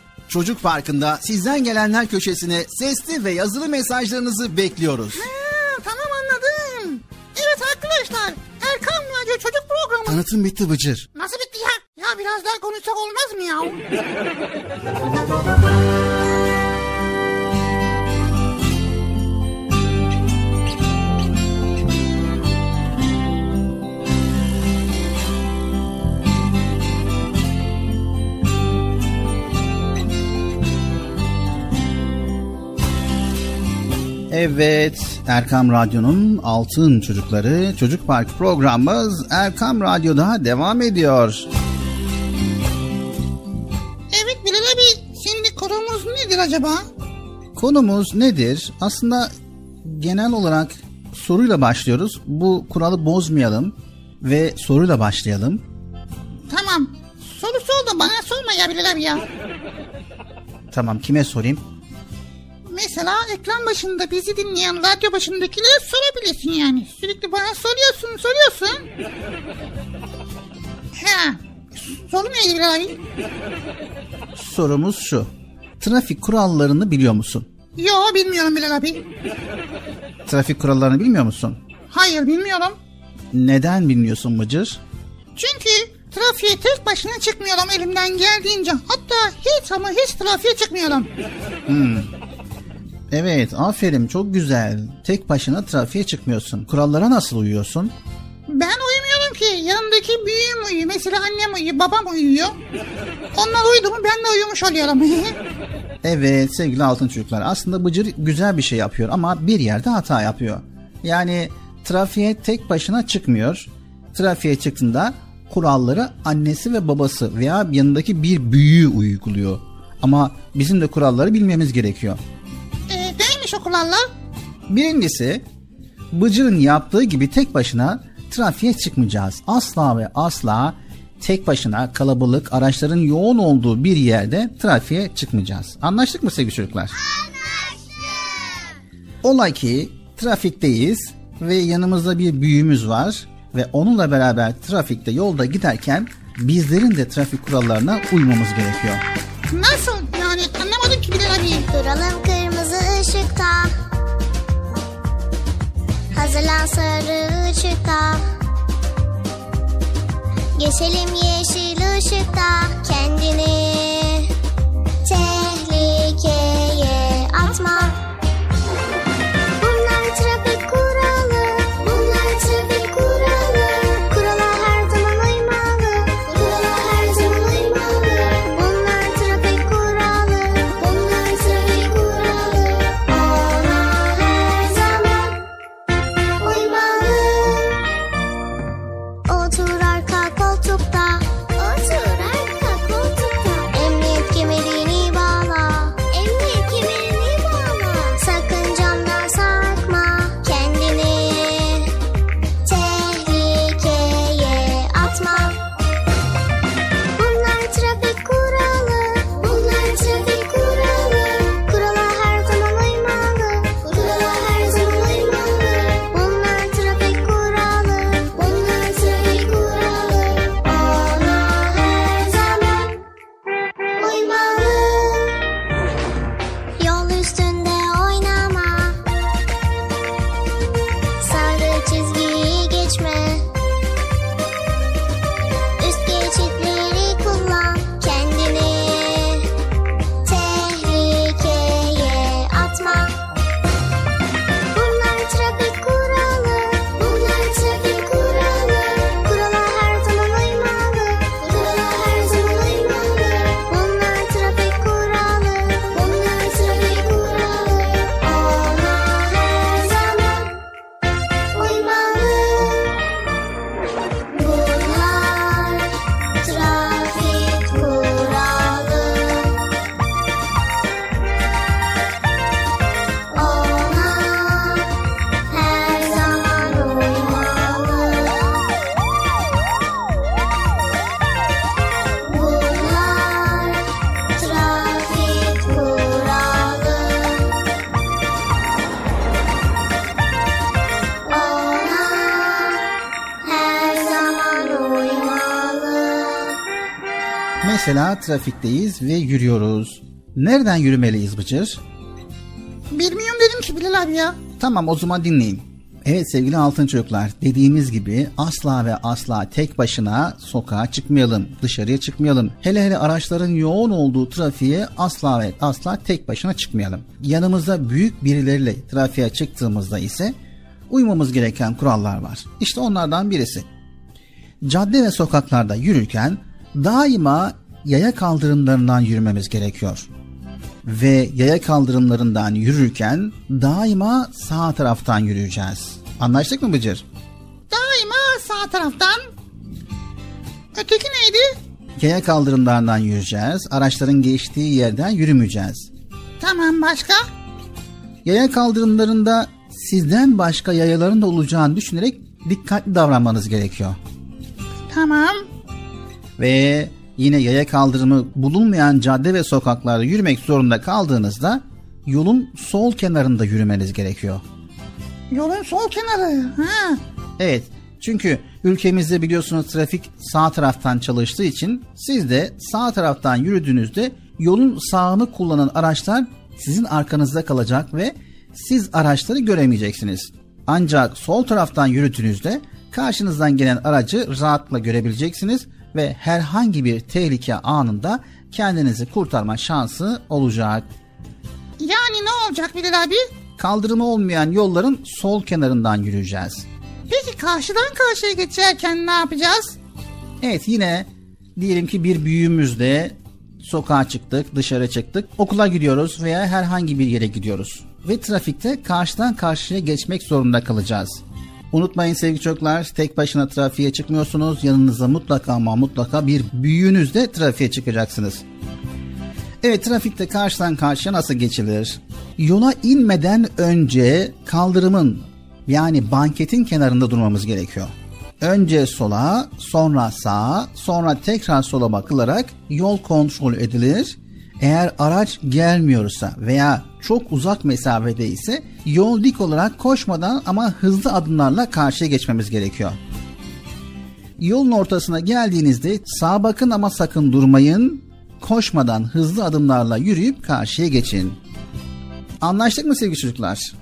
Çocuk Parkı'nda sizden gelenler köşesine sesli ve yazılı mesajlarınızı bekliyoruz. Ha, tamam anladım. Evet arkadaşlar Erkan Radyo Çocuk Programı. Tanıtım bitti Bıcır. Nasıl bitti ya? Ya biraz daha konuşsak olmaz mı ya? Evet, Erkam Radyo'nun Altın Çocukları Çocuk Park programımız Erkam Radyo'da devam ediyor. Evet Bilal abi şimdi konumuz nedir acaba? Konumuz nedir? Aslında genel olarak soruyla başlıyoruz. Bu kuralı bozmayalım ve soruyla başlayalım. Tamam. Sorusu oldu bana sorma ya Bilal abi ya. Tamam kime sorayım? Mesela ekran başında bizi dinleyen radyo başındakilere sorabilirsin yani. Sürekli bana soruyorsun soruyorsun. Ha. Soru neydi abi? Sorumuz şu. Trafik kurallarını biliyor musun? Yo bilmiyorum Bilal abi. Trafik kurallarını bilmiyor musun? Hayır bilmiyorum. Neden bilmiyorsun Mıcır? Çünkü trafiğe tek başına çıkmıyorum elimden geldiğince. Hatta hiç ama hiç trafiğe çıkmıyorum. Evet aferin çok güzel. Tek başına trafiğe çıkmıyorsun. Kurallara nasıl uyuyorsun? Ben uyumuyorum ki. Yanımdaki büyüğüm uyuyor. Mesela annem uyuyor, babam uyuyor. Onlar uyudu mu ben de uyumuş oluyorum. Evet sevgili altın çocuklar aslında Bıcır güzel bir şey yapıyor ama bir yerde hata yapıyor. Yani trafiğe tek başına çıkmıyor. Trafiğe çıktığında kuralları annesi ve babası veya yanındaki bir büyüğü uyguluyor. Ama bizim de kuralları bilmemiz gerekiyor. O kurallar? Birincisi Bıcır'ın yaptığı gibi tek başına trafiğe çıkmayacağız. Asla ve asla tek başına kalabalık araçların yoğun olduğu bir yerde trafiğe çıkmayacağız. Anlaştık mı sevgili çocuklar? Olay ki trafikteyiz ve yanımızda bir büyüğümüz var ve onunla beraber trafikte yolda giderken bizlerin de trafik kurallarına uymamız gerekiyor. Nasıl? Yani anlamadım ki Bilal abi. Duralım Hazırlan sarı ışıkta. Geçelim yeşil ışıkta. Kendini tehlikeye atma Trafikteyiz ve yürüyoruz. Nereden yürümeliyiz Bıcır? Bilmiyorum dedim ki Bilal abi ya. Tamam o zaman dinleyin. Evet sevgili altın çocuklar dediğimiz gibi asla ve asla tek başına sokağa çıkmayalım, dışarıya çıkmayalım. Hele hele araçların yoğun olduğu trafiğe asla ve asla tek başına çıkmayalım. Yanımızda büyük birileriyle trafiğe çıktığımızda ise uymamız gereken kurallar var. İşte onlardan birisi. Cadde ve sokaklarda yürürken daima yaya kaldırımlarından yürümemiz gerekiyor. ve yaya kaldırımlarından yürürken daima sağ taraftan yürüyeceğiz. Anlaştık mı Bıcır? Daima sağ taraftan. Öteki neydi? Yaya kaldırımlarından yürüyeceğiz. Araçların geçtiği yerden yürümeyeceğiz. Tamam başka? Yaya kaldırımlarında sizden başka yayaların da olacağını düşünerek dikkatli davranmanız gerekiyor. Tamam. Ve yine yaya kaldırımı bulunmayan cadde ve sokaklarda yürümek zorunda kaldığınızda yolun sol kenarında yürümeniz gerekiyor. Yolun sol kenarı. Ha. Evet çünkü ülkemizde biliyorsunuz trafik sağ taraftan çalıştığı için siz de sağ taraftan yürüdüğünüzde yolun sağını kullanan araçlar sizin arkanızda kalacak ve siz araçları göremeyeceksiniz. Ancak sol taraftan yürüdüğünüzde karşınızdan gelen aracı rahatla görebileceksiniz ve herhangi bir tehlike anında kendinizi kurtarma şansı olacak. Yani ne olacak Bilal abi? Kaldırımı olmayan yolların sol kenarından yürüyeceğiz. Peki karşıdan karşıya geçerken ne yapacağız? Evet yine diyelim ki bir büyüğümüzle sokağa çıktık, dışarı çıktık, okula gidiyoruz veya herhangi bir yere gidiyoruz. Ve trafikte karşıdan karşıya geçmek zorunda kalacağız. Unutmayın sevgili çocuklar, tek başına trafiğe çıkmıyorsunuz. Yanınıza mutlaka ama mutlaka bir büyüğünüzle trafiğe çıkacaksınız. Evet trafikte karşıdan karşıya nasıl geçilir? Yola inmeden önce kaldırımın yani banketin kenarında durmamız gerekiyor. Önce sola, sonra sağa, sonra tekrar sola bakılarak yol kontrol edilir. Eğer araç gelmiyorsa veya çok uzak mesafede ise yol dik olarak koşmadan ama hızlı adımlarla karşıya geçmemiz gerekiyor. Yolun ortasına geldiğinizde sağa bakın ama sakın durmayın. Koşmadan hızlı adımlarla yürüyüp karşıya geçin. Anlaştık mı sevgili çocuklar?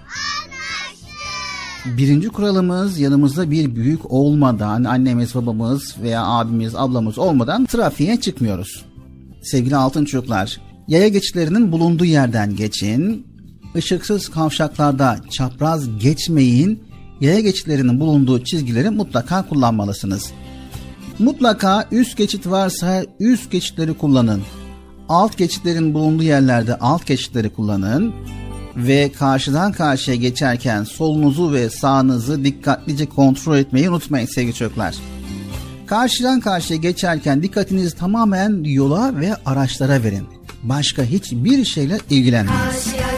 Birinci kuralımız yanımızda bir büyük olmadan annemiz babamız veya abimiz ablamız olmadan trafiğe çıkmıyoruz. Sevgili altın çocuklar yaya geçitlerinin bulunduğu yerden geçin. Işıksız kavşaklarda çapraz geçmeyin. Yaya geçitlerinin bulunduğu çizgileri mutlaka kullanmalısınız. Mutlaka üst geçit varsa üst geçitleri kullanın. Alt geçitlerin bulunduğu yerlerde alt geçitleri kullanın ve karşıdan karşıya geçerken solunuzu ve sağınızı dikkatlice kontrol etmeyi unutmayın sevgili çocuklar. Karşıdan karşıya geçerken dikkatinizi tamamen yola ve araçlara verin. Başka hiçbir şeyle ilgilenmeyin. Karşıya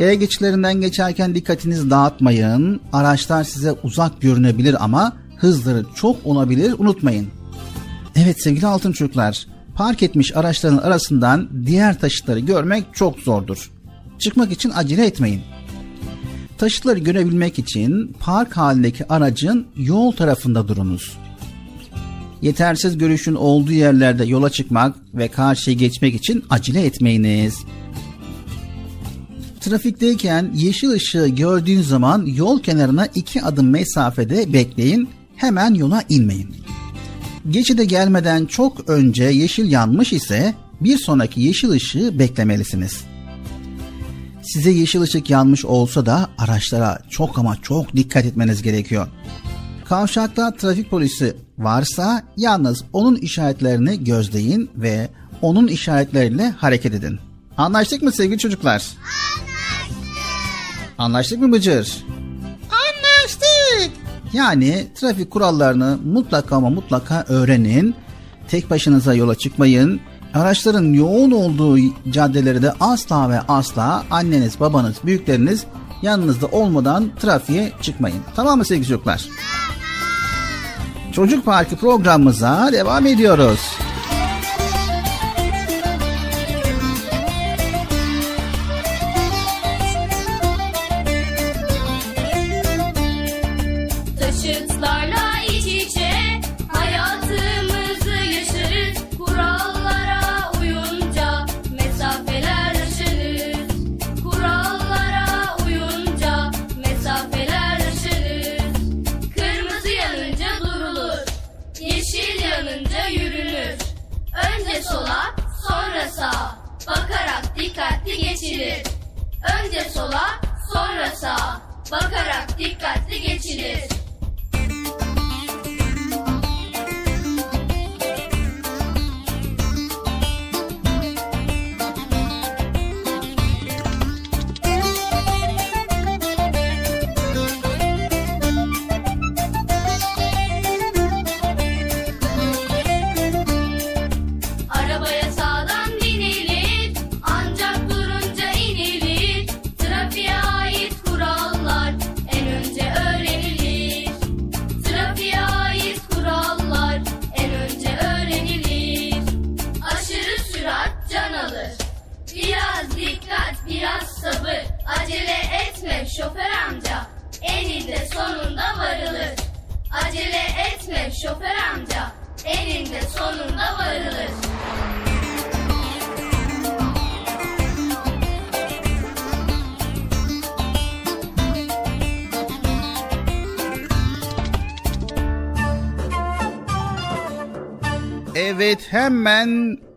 Yaya geçitlerinden geçerken dikkatinizi dağıtmayın. Araçlar size uzak görünebilir ama hızları çok olabilir unutmayın. Evet sevgili altın çocuklar, park etmiş araçların arasından diğer taşıtları görmek çok zordur. Çıkmak için acele etmeyin. Taşıtları görebilmek için park halindeki aracın yol tarafında durunuz. Yetersiz görüşün olduğu yerlerde yola çıkmak ve karşıya geçmek için acele etmeyiniz. Trafikteyken yeşil ışığı gördüğün zaman yol kenarına iki adım mesafede bekleyin, hemen yola inmeyin. Geçide gelmeden çok önce yeşil yanmış ise bir sonraki yeşil ışığı beklemelisiniz. Size yeşil ışık yanmış olsa da araçlara çok ama çok dikkat etmeniz gerekiyor. Kavşakta trafik polisi varsa yalnız onun işaretlerini gözleyin ve onun işaretleriyle hareket edin. Anlaştık mı sevgili çocuklar? Anlaştık mı Bıcır? Anlaştık. Yani trafik kurallarını mutlaka ama mutlaka öğrenin. Tek başınıza yola çıkmayın. Araçların yoğun olduğu caddeleri de asla ve asla anneniz, babanız, büyükleriniz yanınızda olmadan trafiğe çıkmayın. Tamam mı sevgili çocuklar? Çocuk Parkı programımıza devam ediyoruz.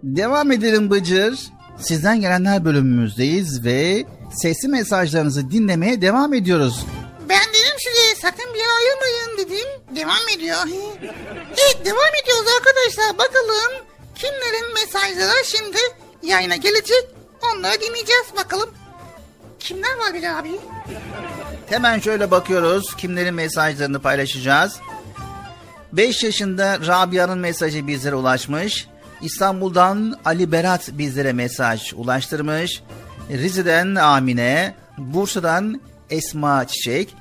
Devam edelim Bıcır. Sizden gelenler bölümümüzdeyiz ve sesli mesajlarınızı dinlemeye devam ediyoruz. Ben dedim size sakın bir yere ayırmayın dedim. Devam ediyor. evet devam ediyoruz arkadaşlar. Bakalım kimlerin mesajları şimdi yayına gelecek. Onları dinleyeceğiz bakalım. Kimler var Bilal abi? Hemen şöyle bakıyoruz kimlerin mesajlarını paylaşacağız. 5 yaşında Rabia'nın mesajı bizlere ulaşmış. İstanbul'dan Ali Berat bizlere mesaj ulaştırmış. Rize'den Amine, Bursa'dan Esma Çiçek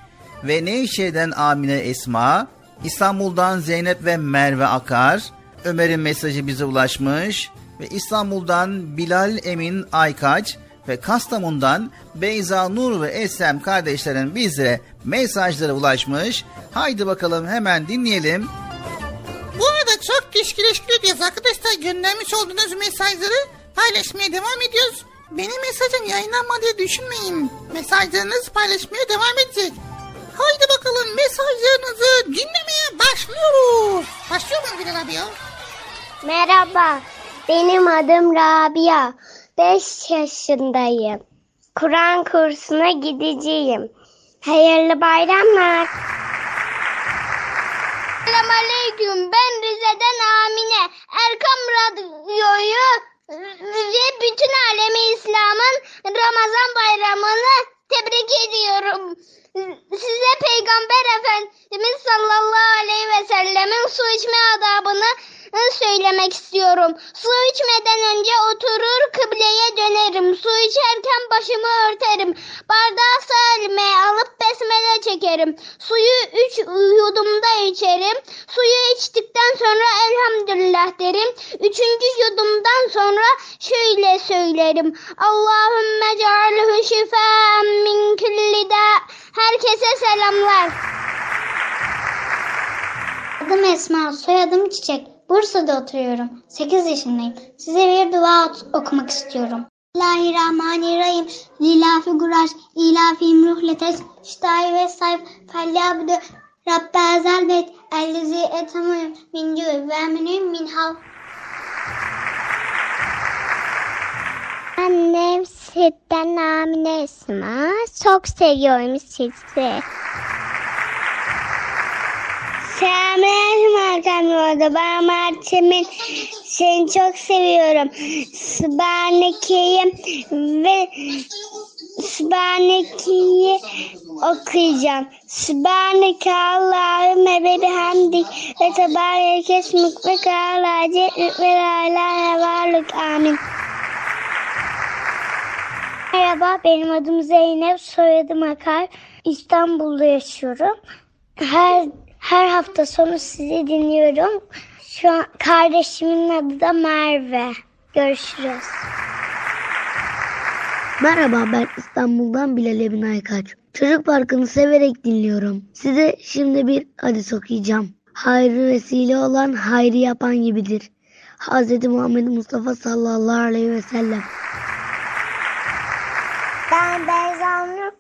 ve Nevşehir'den Amine Esma, İstanbul'dan Zeynep ve Merve Akar, Ömer'in mesajı bize ulaşmış ve İstanbul'dan Bilal Emin Aykaç ve Kastamonu'dan Beyza Nur ve Eslem kardeşlerin bizlere mesajları ulaşmış. Haydi bakalım hemen dinleyelim. Çok teşekkür ediyoruz arkadaşlar. Göndermiş olduğunuz mesajları paylaşmaya devam ediyoruz. Benim mesajım yayınlanmadığı düşünmeyin. Mesajlarınız paylaşmaya devam edecek. Haydi bakalım mesajlarınızı dinlemeye başlıyoruz. Başlıyor muyum Bilal abi ya? Merhaba, benim adım Rabia. 5 yaşındayım. Kur'an kursuna gideceğim. Hayırlı bayramlar. Selamünaleyküm. Ben Rize'den Amine. Erkam Radyo'yu ve bütün alemi İslam'ın Ramazan bayramını tebrik ediyorum. Size Peygamber Efendimiz sallallahu aleyhi ve sellemin su içme adabını söylemek istiyorum. Su içmeden önce oturur kıbleye dönerim. Su içerken başımı örterim. Bardağı sağ elime alıp besmele çekerim. Suyu üç yudumda içerim. Suyu içtikten sonra elhamdülillah derim. Üçüncü yudumdan sonra şöyle söylerim. Allahümme cealhu şifaen min külli da. Herkese selamlar. Adım Esma, soyadım Çiçek. Bursa'da oturuyorum. 8 yaşındayım. Size bir dua okumak istiyorum. Bismillahirrahmanirrahim. Lilafi guraş, ilafim ruhletes, şitayi ve sayf, felyabdu, Rabbe ezel beyt, ellezi etamuyum, min cüv ve eminuyum min hav. Annem sizden Amine Esma. Çok seviyorum sizi. Selamünaleyküm Hakan orada. Ben Mert'imin seni çok seviyorum. Sübhaneke'yi ve Sübhaneke'yi okuyacağım. Sübhaneke Allahümme ve bihamdik ve tebareke esmik ve kâlâ ve lâ ilâhe varlık. Amin. Merhaba benim adım Zeynep, soyadım Akar. İstanbul'da yaşıyorum. Her her hafta sonu sizi dinliyorum. Şu an kardeşimin adı da Merve. Görüşürüz. Merhaba ben İstanbul'dan Bilal Emin Aykaç. Çocuk Parkı'nı severek dinliyorum. Size şimdi bir hadis okuyacağım. Hayrı vesile olan hayrı yapan gibidir. Hz. Muhammed Mustafa sallallahu aleyhi ve sellem.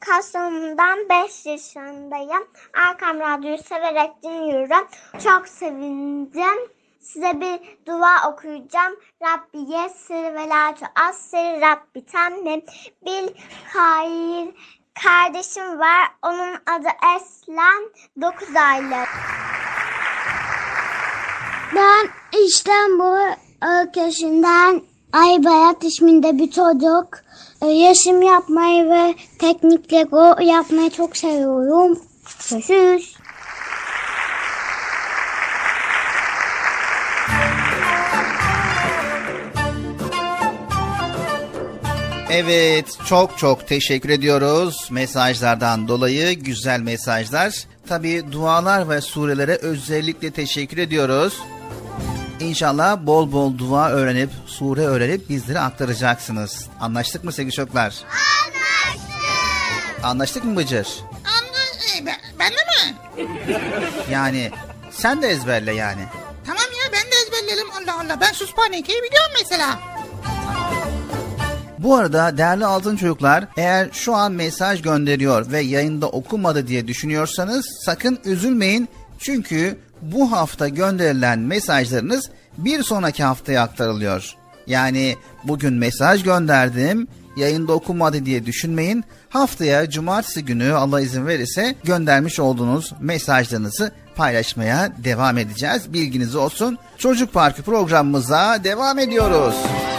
Kastamonu'dan 5 yaşındayım. Arkam Radyo'yu severek dinliyorum. Çok sevindim. size bir dua okuyacağım. Rabbi yessir ve la tuassir Rabbi temmim bil hayır. Kardeşim var. Onun adı Eslen. 9 aylık. Ben İstanbul ülkesinden Aybayat isminde bir çocuk. Ee, Resim yapmayı ve teknik Lego yapmayı çok seviyorum. Görüşürüz. Evet çok çok teşekkür ediyoruz mesajlardan dolayı güzel mesajlar. Tabi dualar ve surelere özellikle teşekkür ediyoruz. İnşallah bol bol dua öğrenip sure öğrenip bizlere aktaracaksınız. Anlaştık mı sevgili çocuklar? Anlaştık. Anlaştık mı Bıcır? Anla, e, ben, ben de mi? Yani sen de ezberle yani. Tamam ya ben de ezberlerim Allah Allah. Ben Suspaneke'yi biliyorum mesela. Bu arada değerli altın çocuklar eğer şu an mesaj gönderiyor ve yayında okumadı diye düşünüyorsanız sakın üzülmeyin. Çünkü bu hafta gönderilen mesajlarınız bir sonraki haftaya aktarılıyor. Yani bugün mesaj gönderdim yayında okumadı diye düşünmeyin. Haftaya cumartesi günü Allah izin verirse göndermiş olduğunuz mesajlarınızı paylaşmaya devam edeceğiz. Bilginiz olsun. Çocuk Parkı programımıza devam ediyoruz. Minik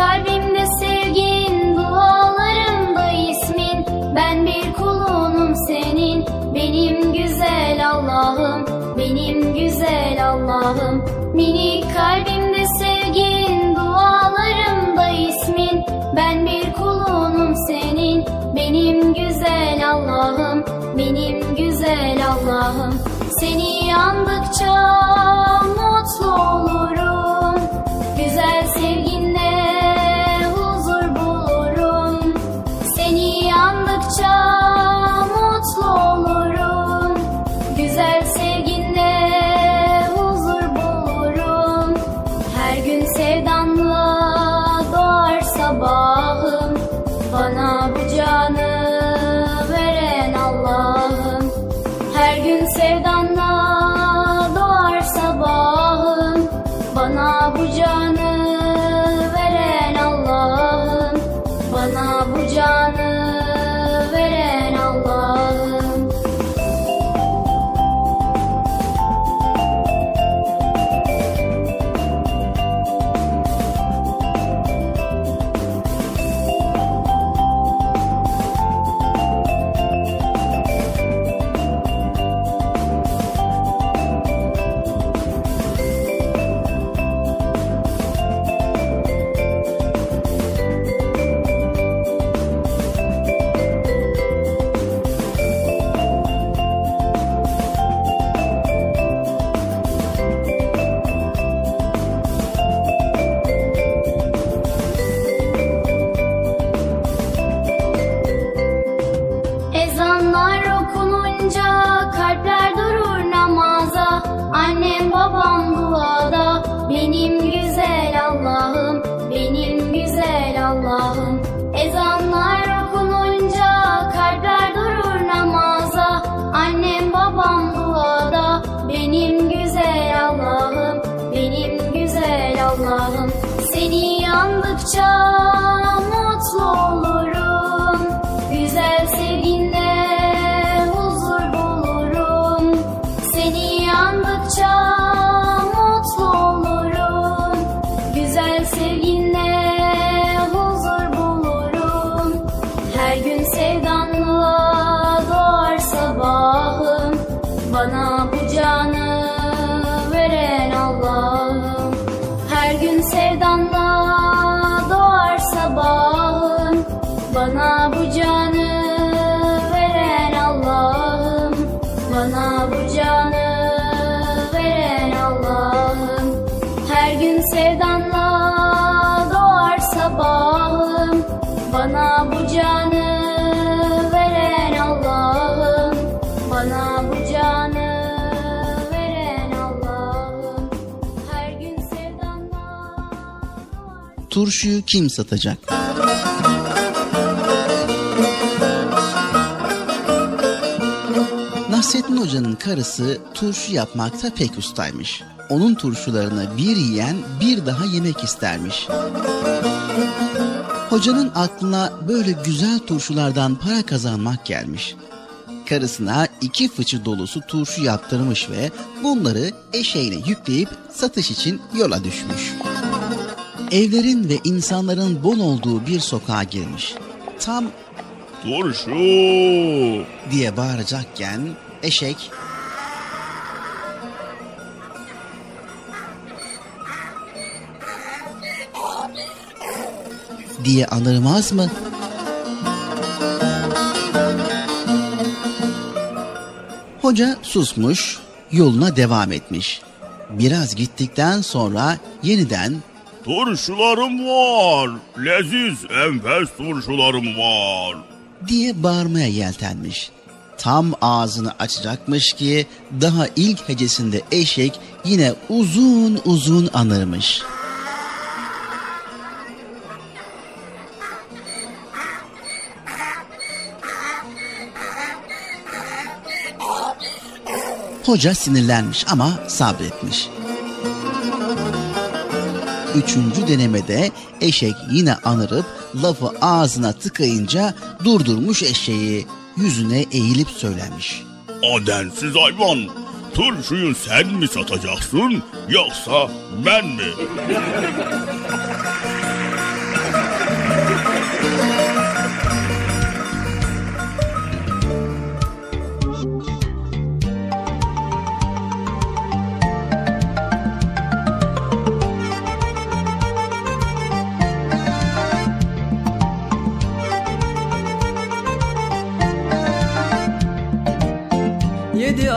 kalbimde sevgin, dualarımda ismin. Ben bir kulunum senin, benim güzel Allah'ım, benim güzel Allah'ım. Minik kalbimde sevgin, dualarımda ismin. Ben bir kulunum senin, benim güzel Allah'ım, benim güzel Allah'ım. Seni andıkça turşuyu kim satacak? Nasrettin Hoca'nın karısı turşu yapmakta pek ustaymış. Onun turşularını bir yiyen bir daha yemek istermiş. Hocanın aklına böyle güzel turşulardan para kazanmak gelmiş. Karısına iki fıçı dolusu turşu yaptırmış ve bunları eşeğine yükleyip satış için yola düşmüş. Evlerin ve insanların bol olduğu bir sokağa girmiş. Tam Turşu! diye bağıracakken eşek diye anırmaz mı? Hoca susmuş, yoluna devam etmiş. Biraz gittikten sonra yeniden Turşularım var. Leziz enfes turşularım var. diye bağırmaya yeltenmiş. Tam ağzını açacakmış ki daha ilk hecesinde eşek yine uzun uzun anırmış. Hoca sinirlenmiş ama sabretmiş. Üçüncü denemede eşek yine anırıp lafı ağzına tıkayınca durdurmuş eşeği. Yüzüne eğilip söylemiş. Adensiz hayvan. Turşuyu sen mi satacaksın yoksa ben mi?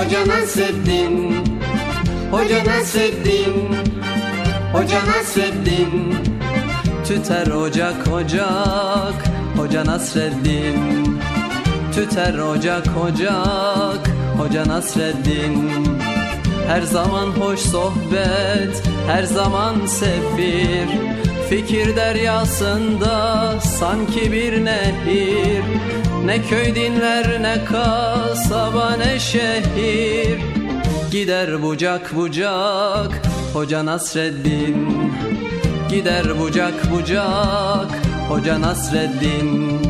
Hoca Nasreddin Hoca Nasreddin Hoca Nasreddin Tüter ocak ocak Hoca Nasreddin. Tüter ocak ocak Hoca Nasreddin. Her zaman hoş sohbet Her zaman sefir Fikir deryasında sanki bir nehir. Ne köy dinler ne kasaba ne şehir. Gider bucak bucak Hoca Nasreddin. Gider bucak bucak Hoca Nasreddin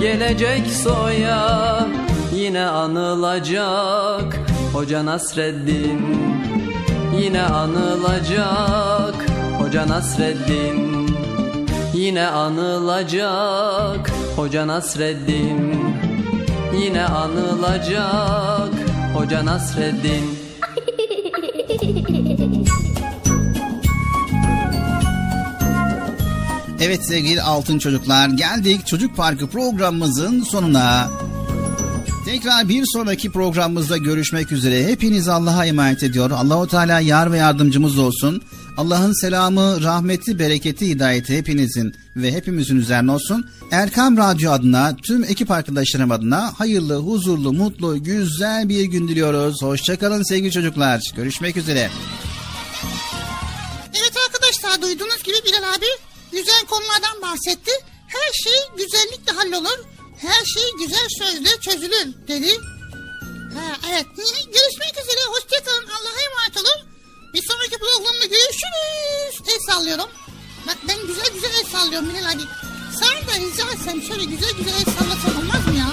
gelecek soya Yine anılacak. Hoca Nasreddin Yine anılacak. Hoca Nasreddin Yine anılacak. Hoca Nasreddin Yine anılacak. Hoca Nasreddin Evet sevgili altın çocuklar geldik Çocuk Parkı programımızın sonuna. Tekrar bir sonraki programımızda görüşmek üzere. Hepiniz Allah'a emanet ediyor. Allahu Teala yar ve yardımcımız olsun. Allah'ın selamı, rahmeti, bereketi, hidayeti hepinizin ve hepimizin üzerine olsun. Erkam Radyo adına, tüm ekip arkadaşlarım adına hayırlı, huzurlu, mutlu, güzel bir gün diliyoruz. Hoşçakalın sevgili çocuklar. Görüşmek üzere. Evet arkadaşlar duyduğunuz gibi Bilal abi güzel konulardan bahsetti. Her şey güzellikle hallolur. Her şey güzel sözle çözülür dedi. Ha, evet görüşmek üzere hoşçakalın Allah'a emanet olun. Bir sonraki programda görüşürüz. El sallıyorum. Bak ben güzel güzel el sallıyorum Bilal abi. Sana da rica etsem şöyle güzel güzel el sallasan olmaz mı ya?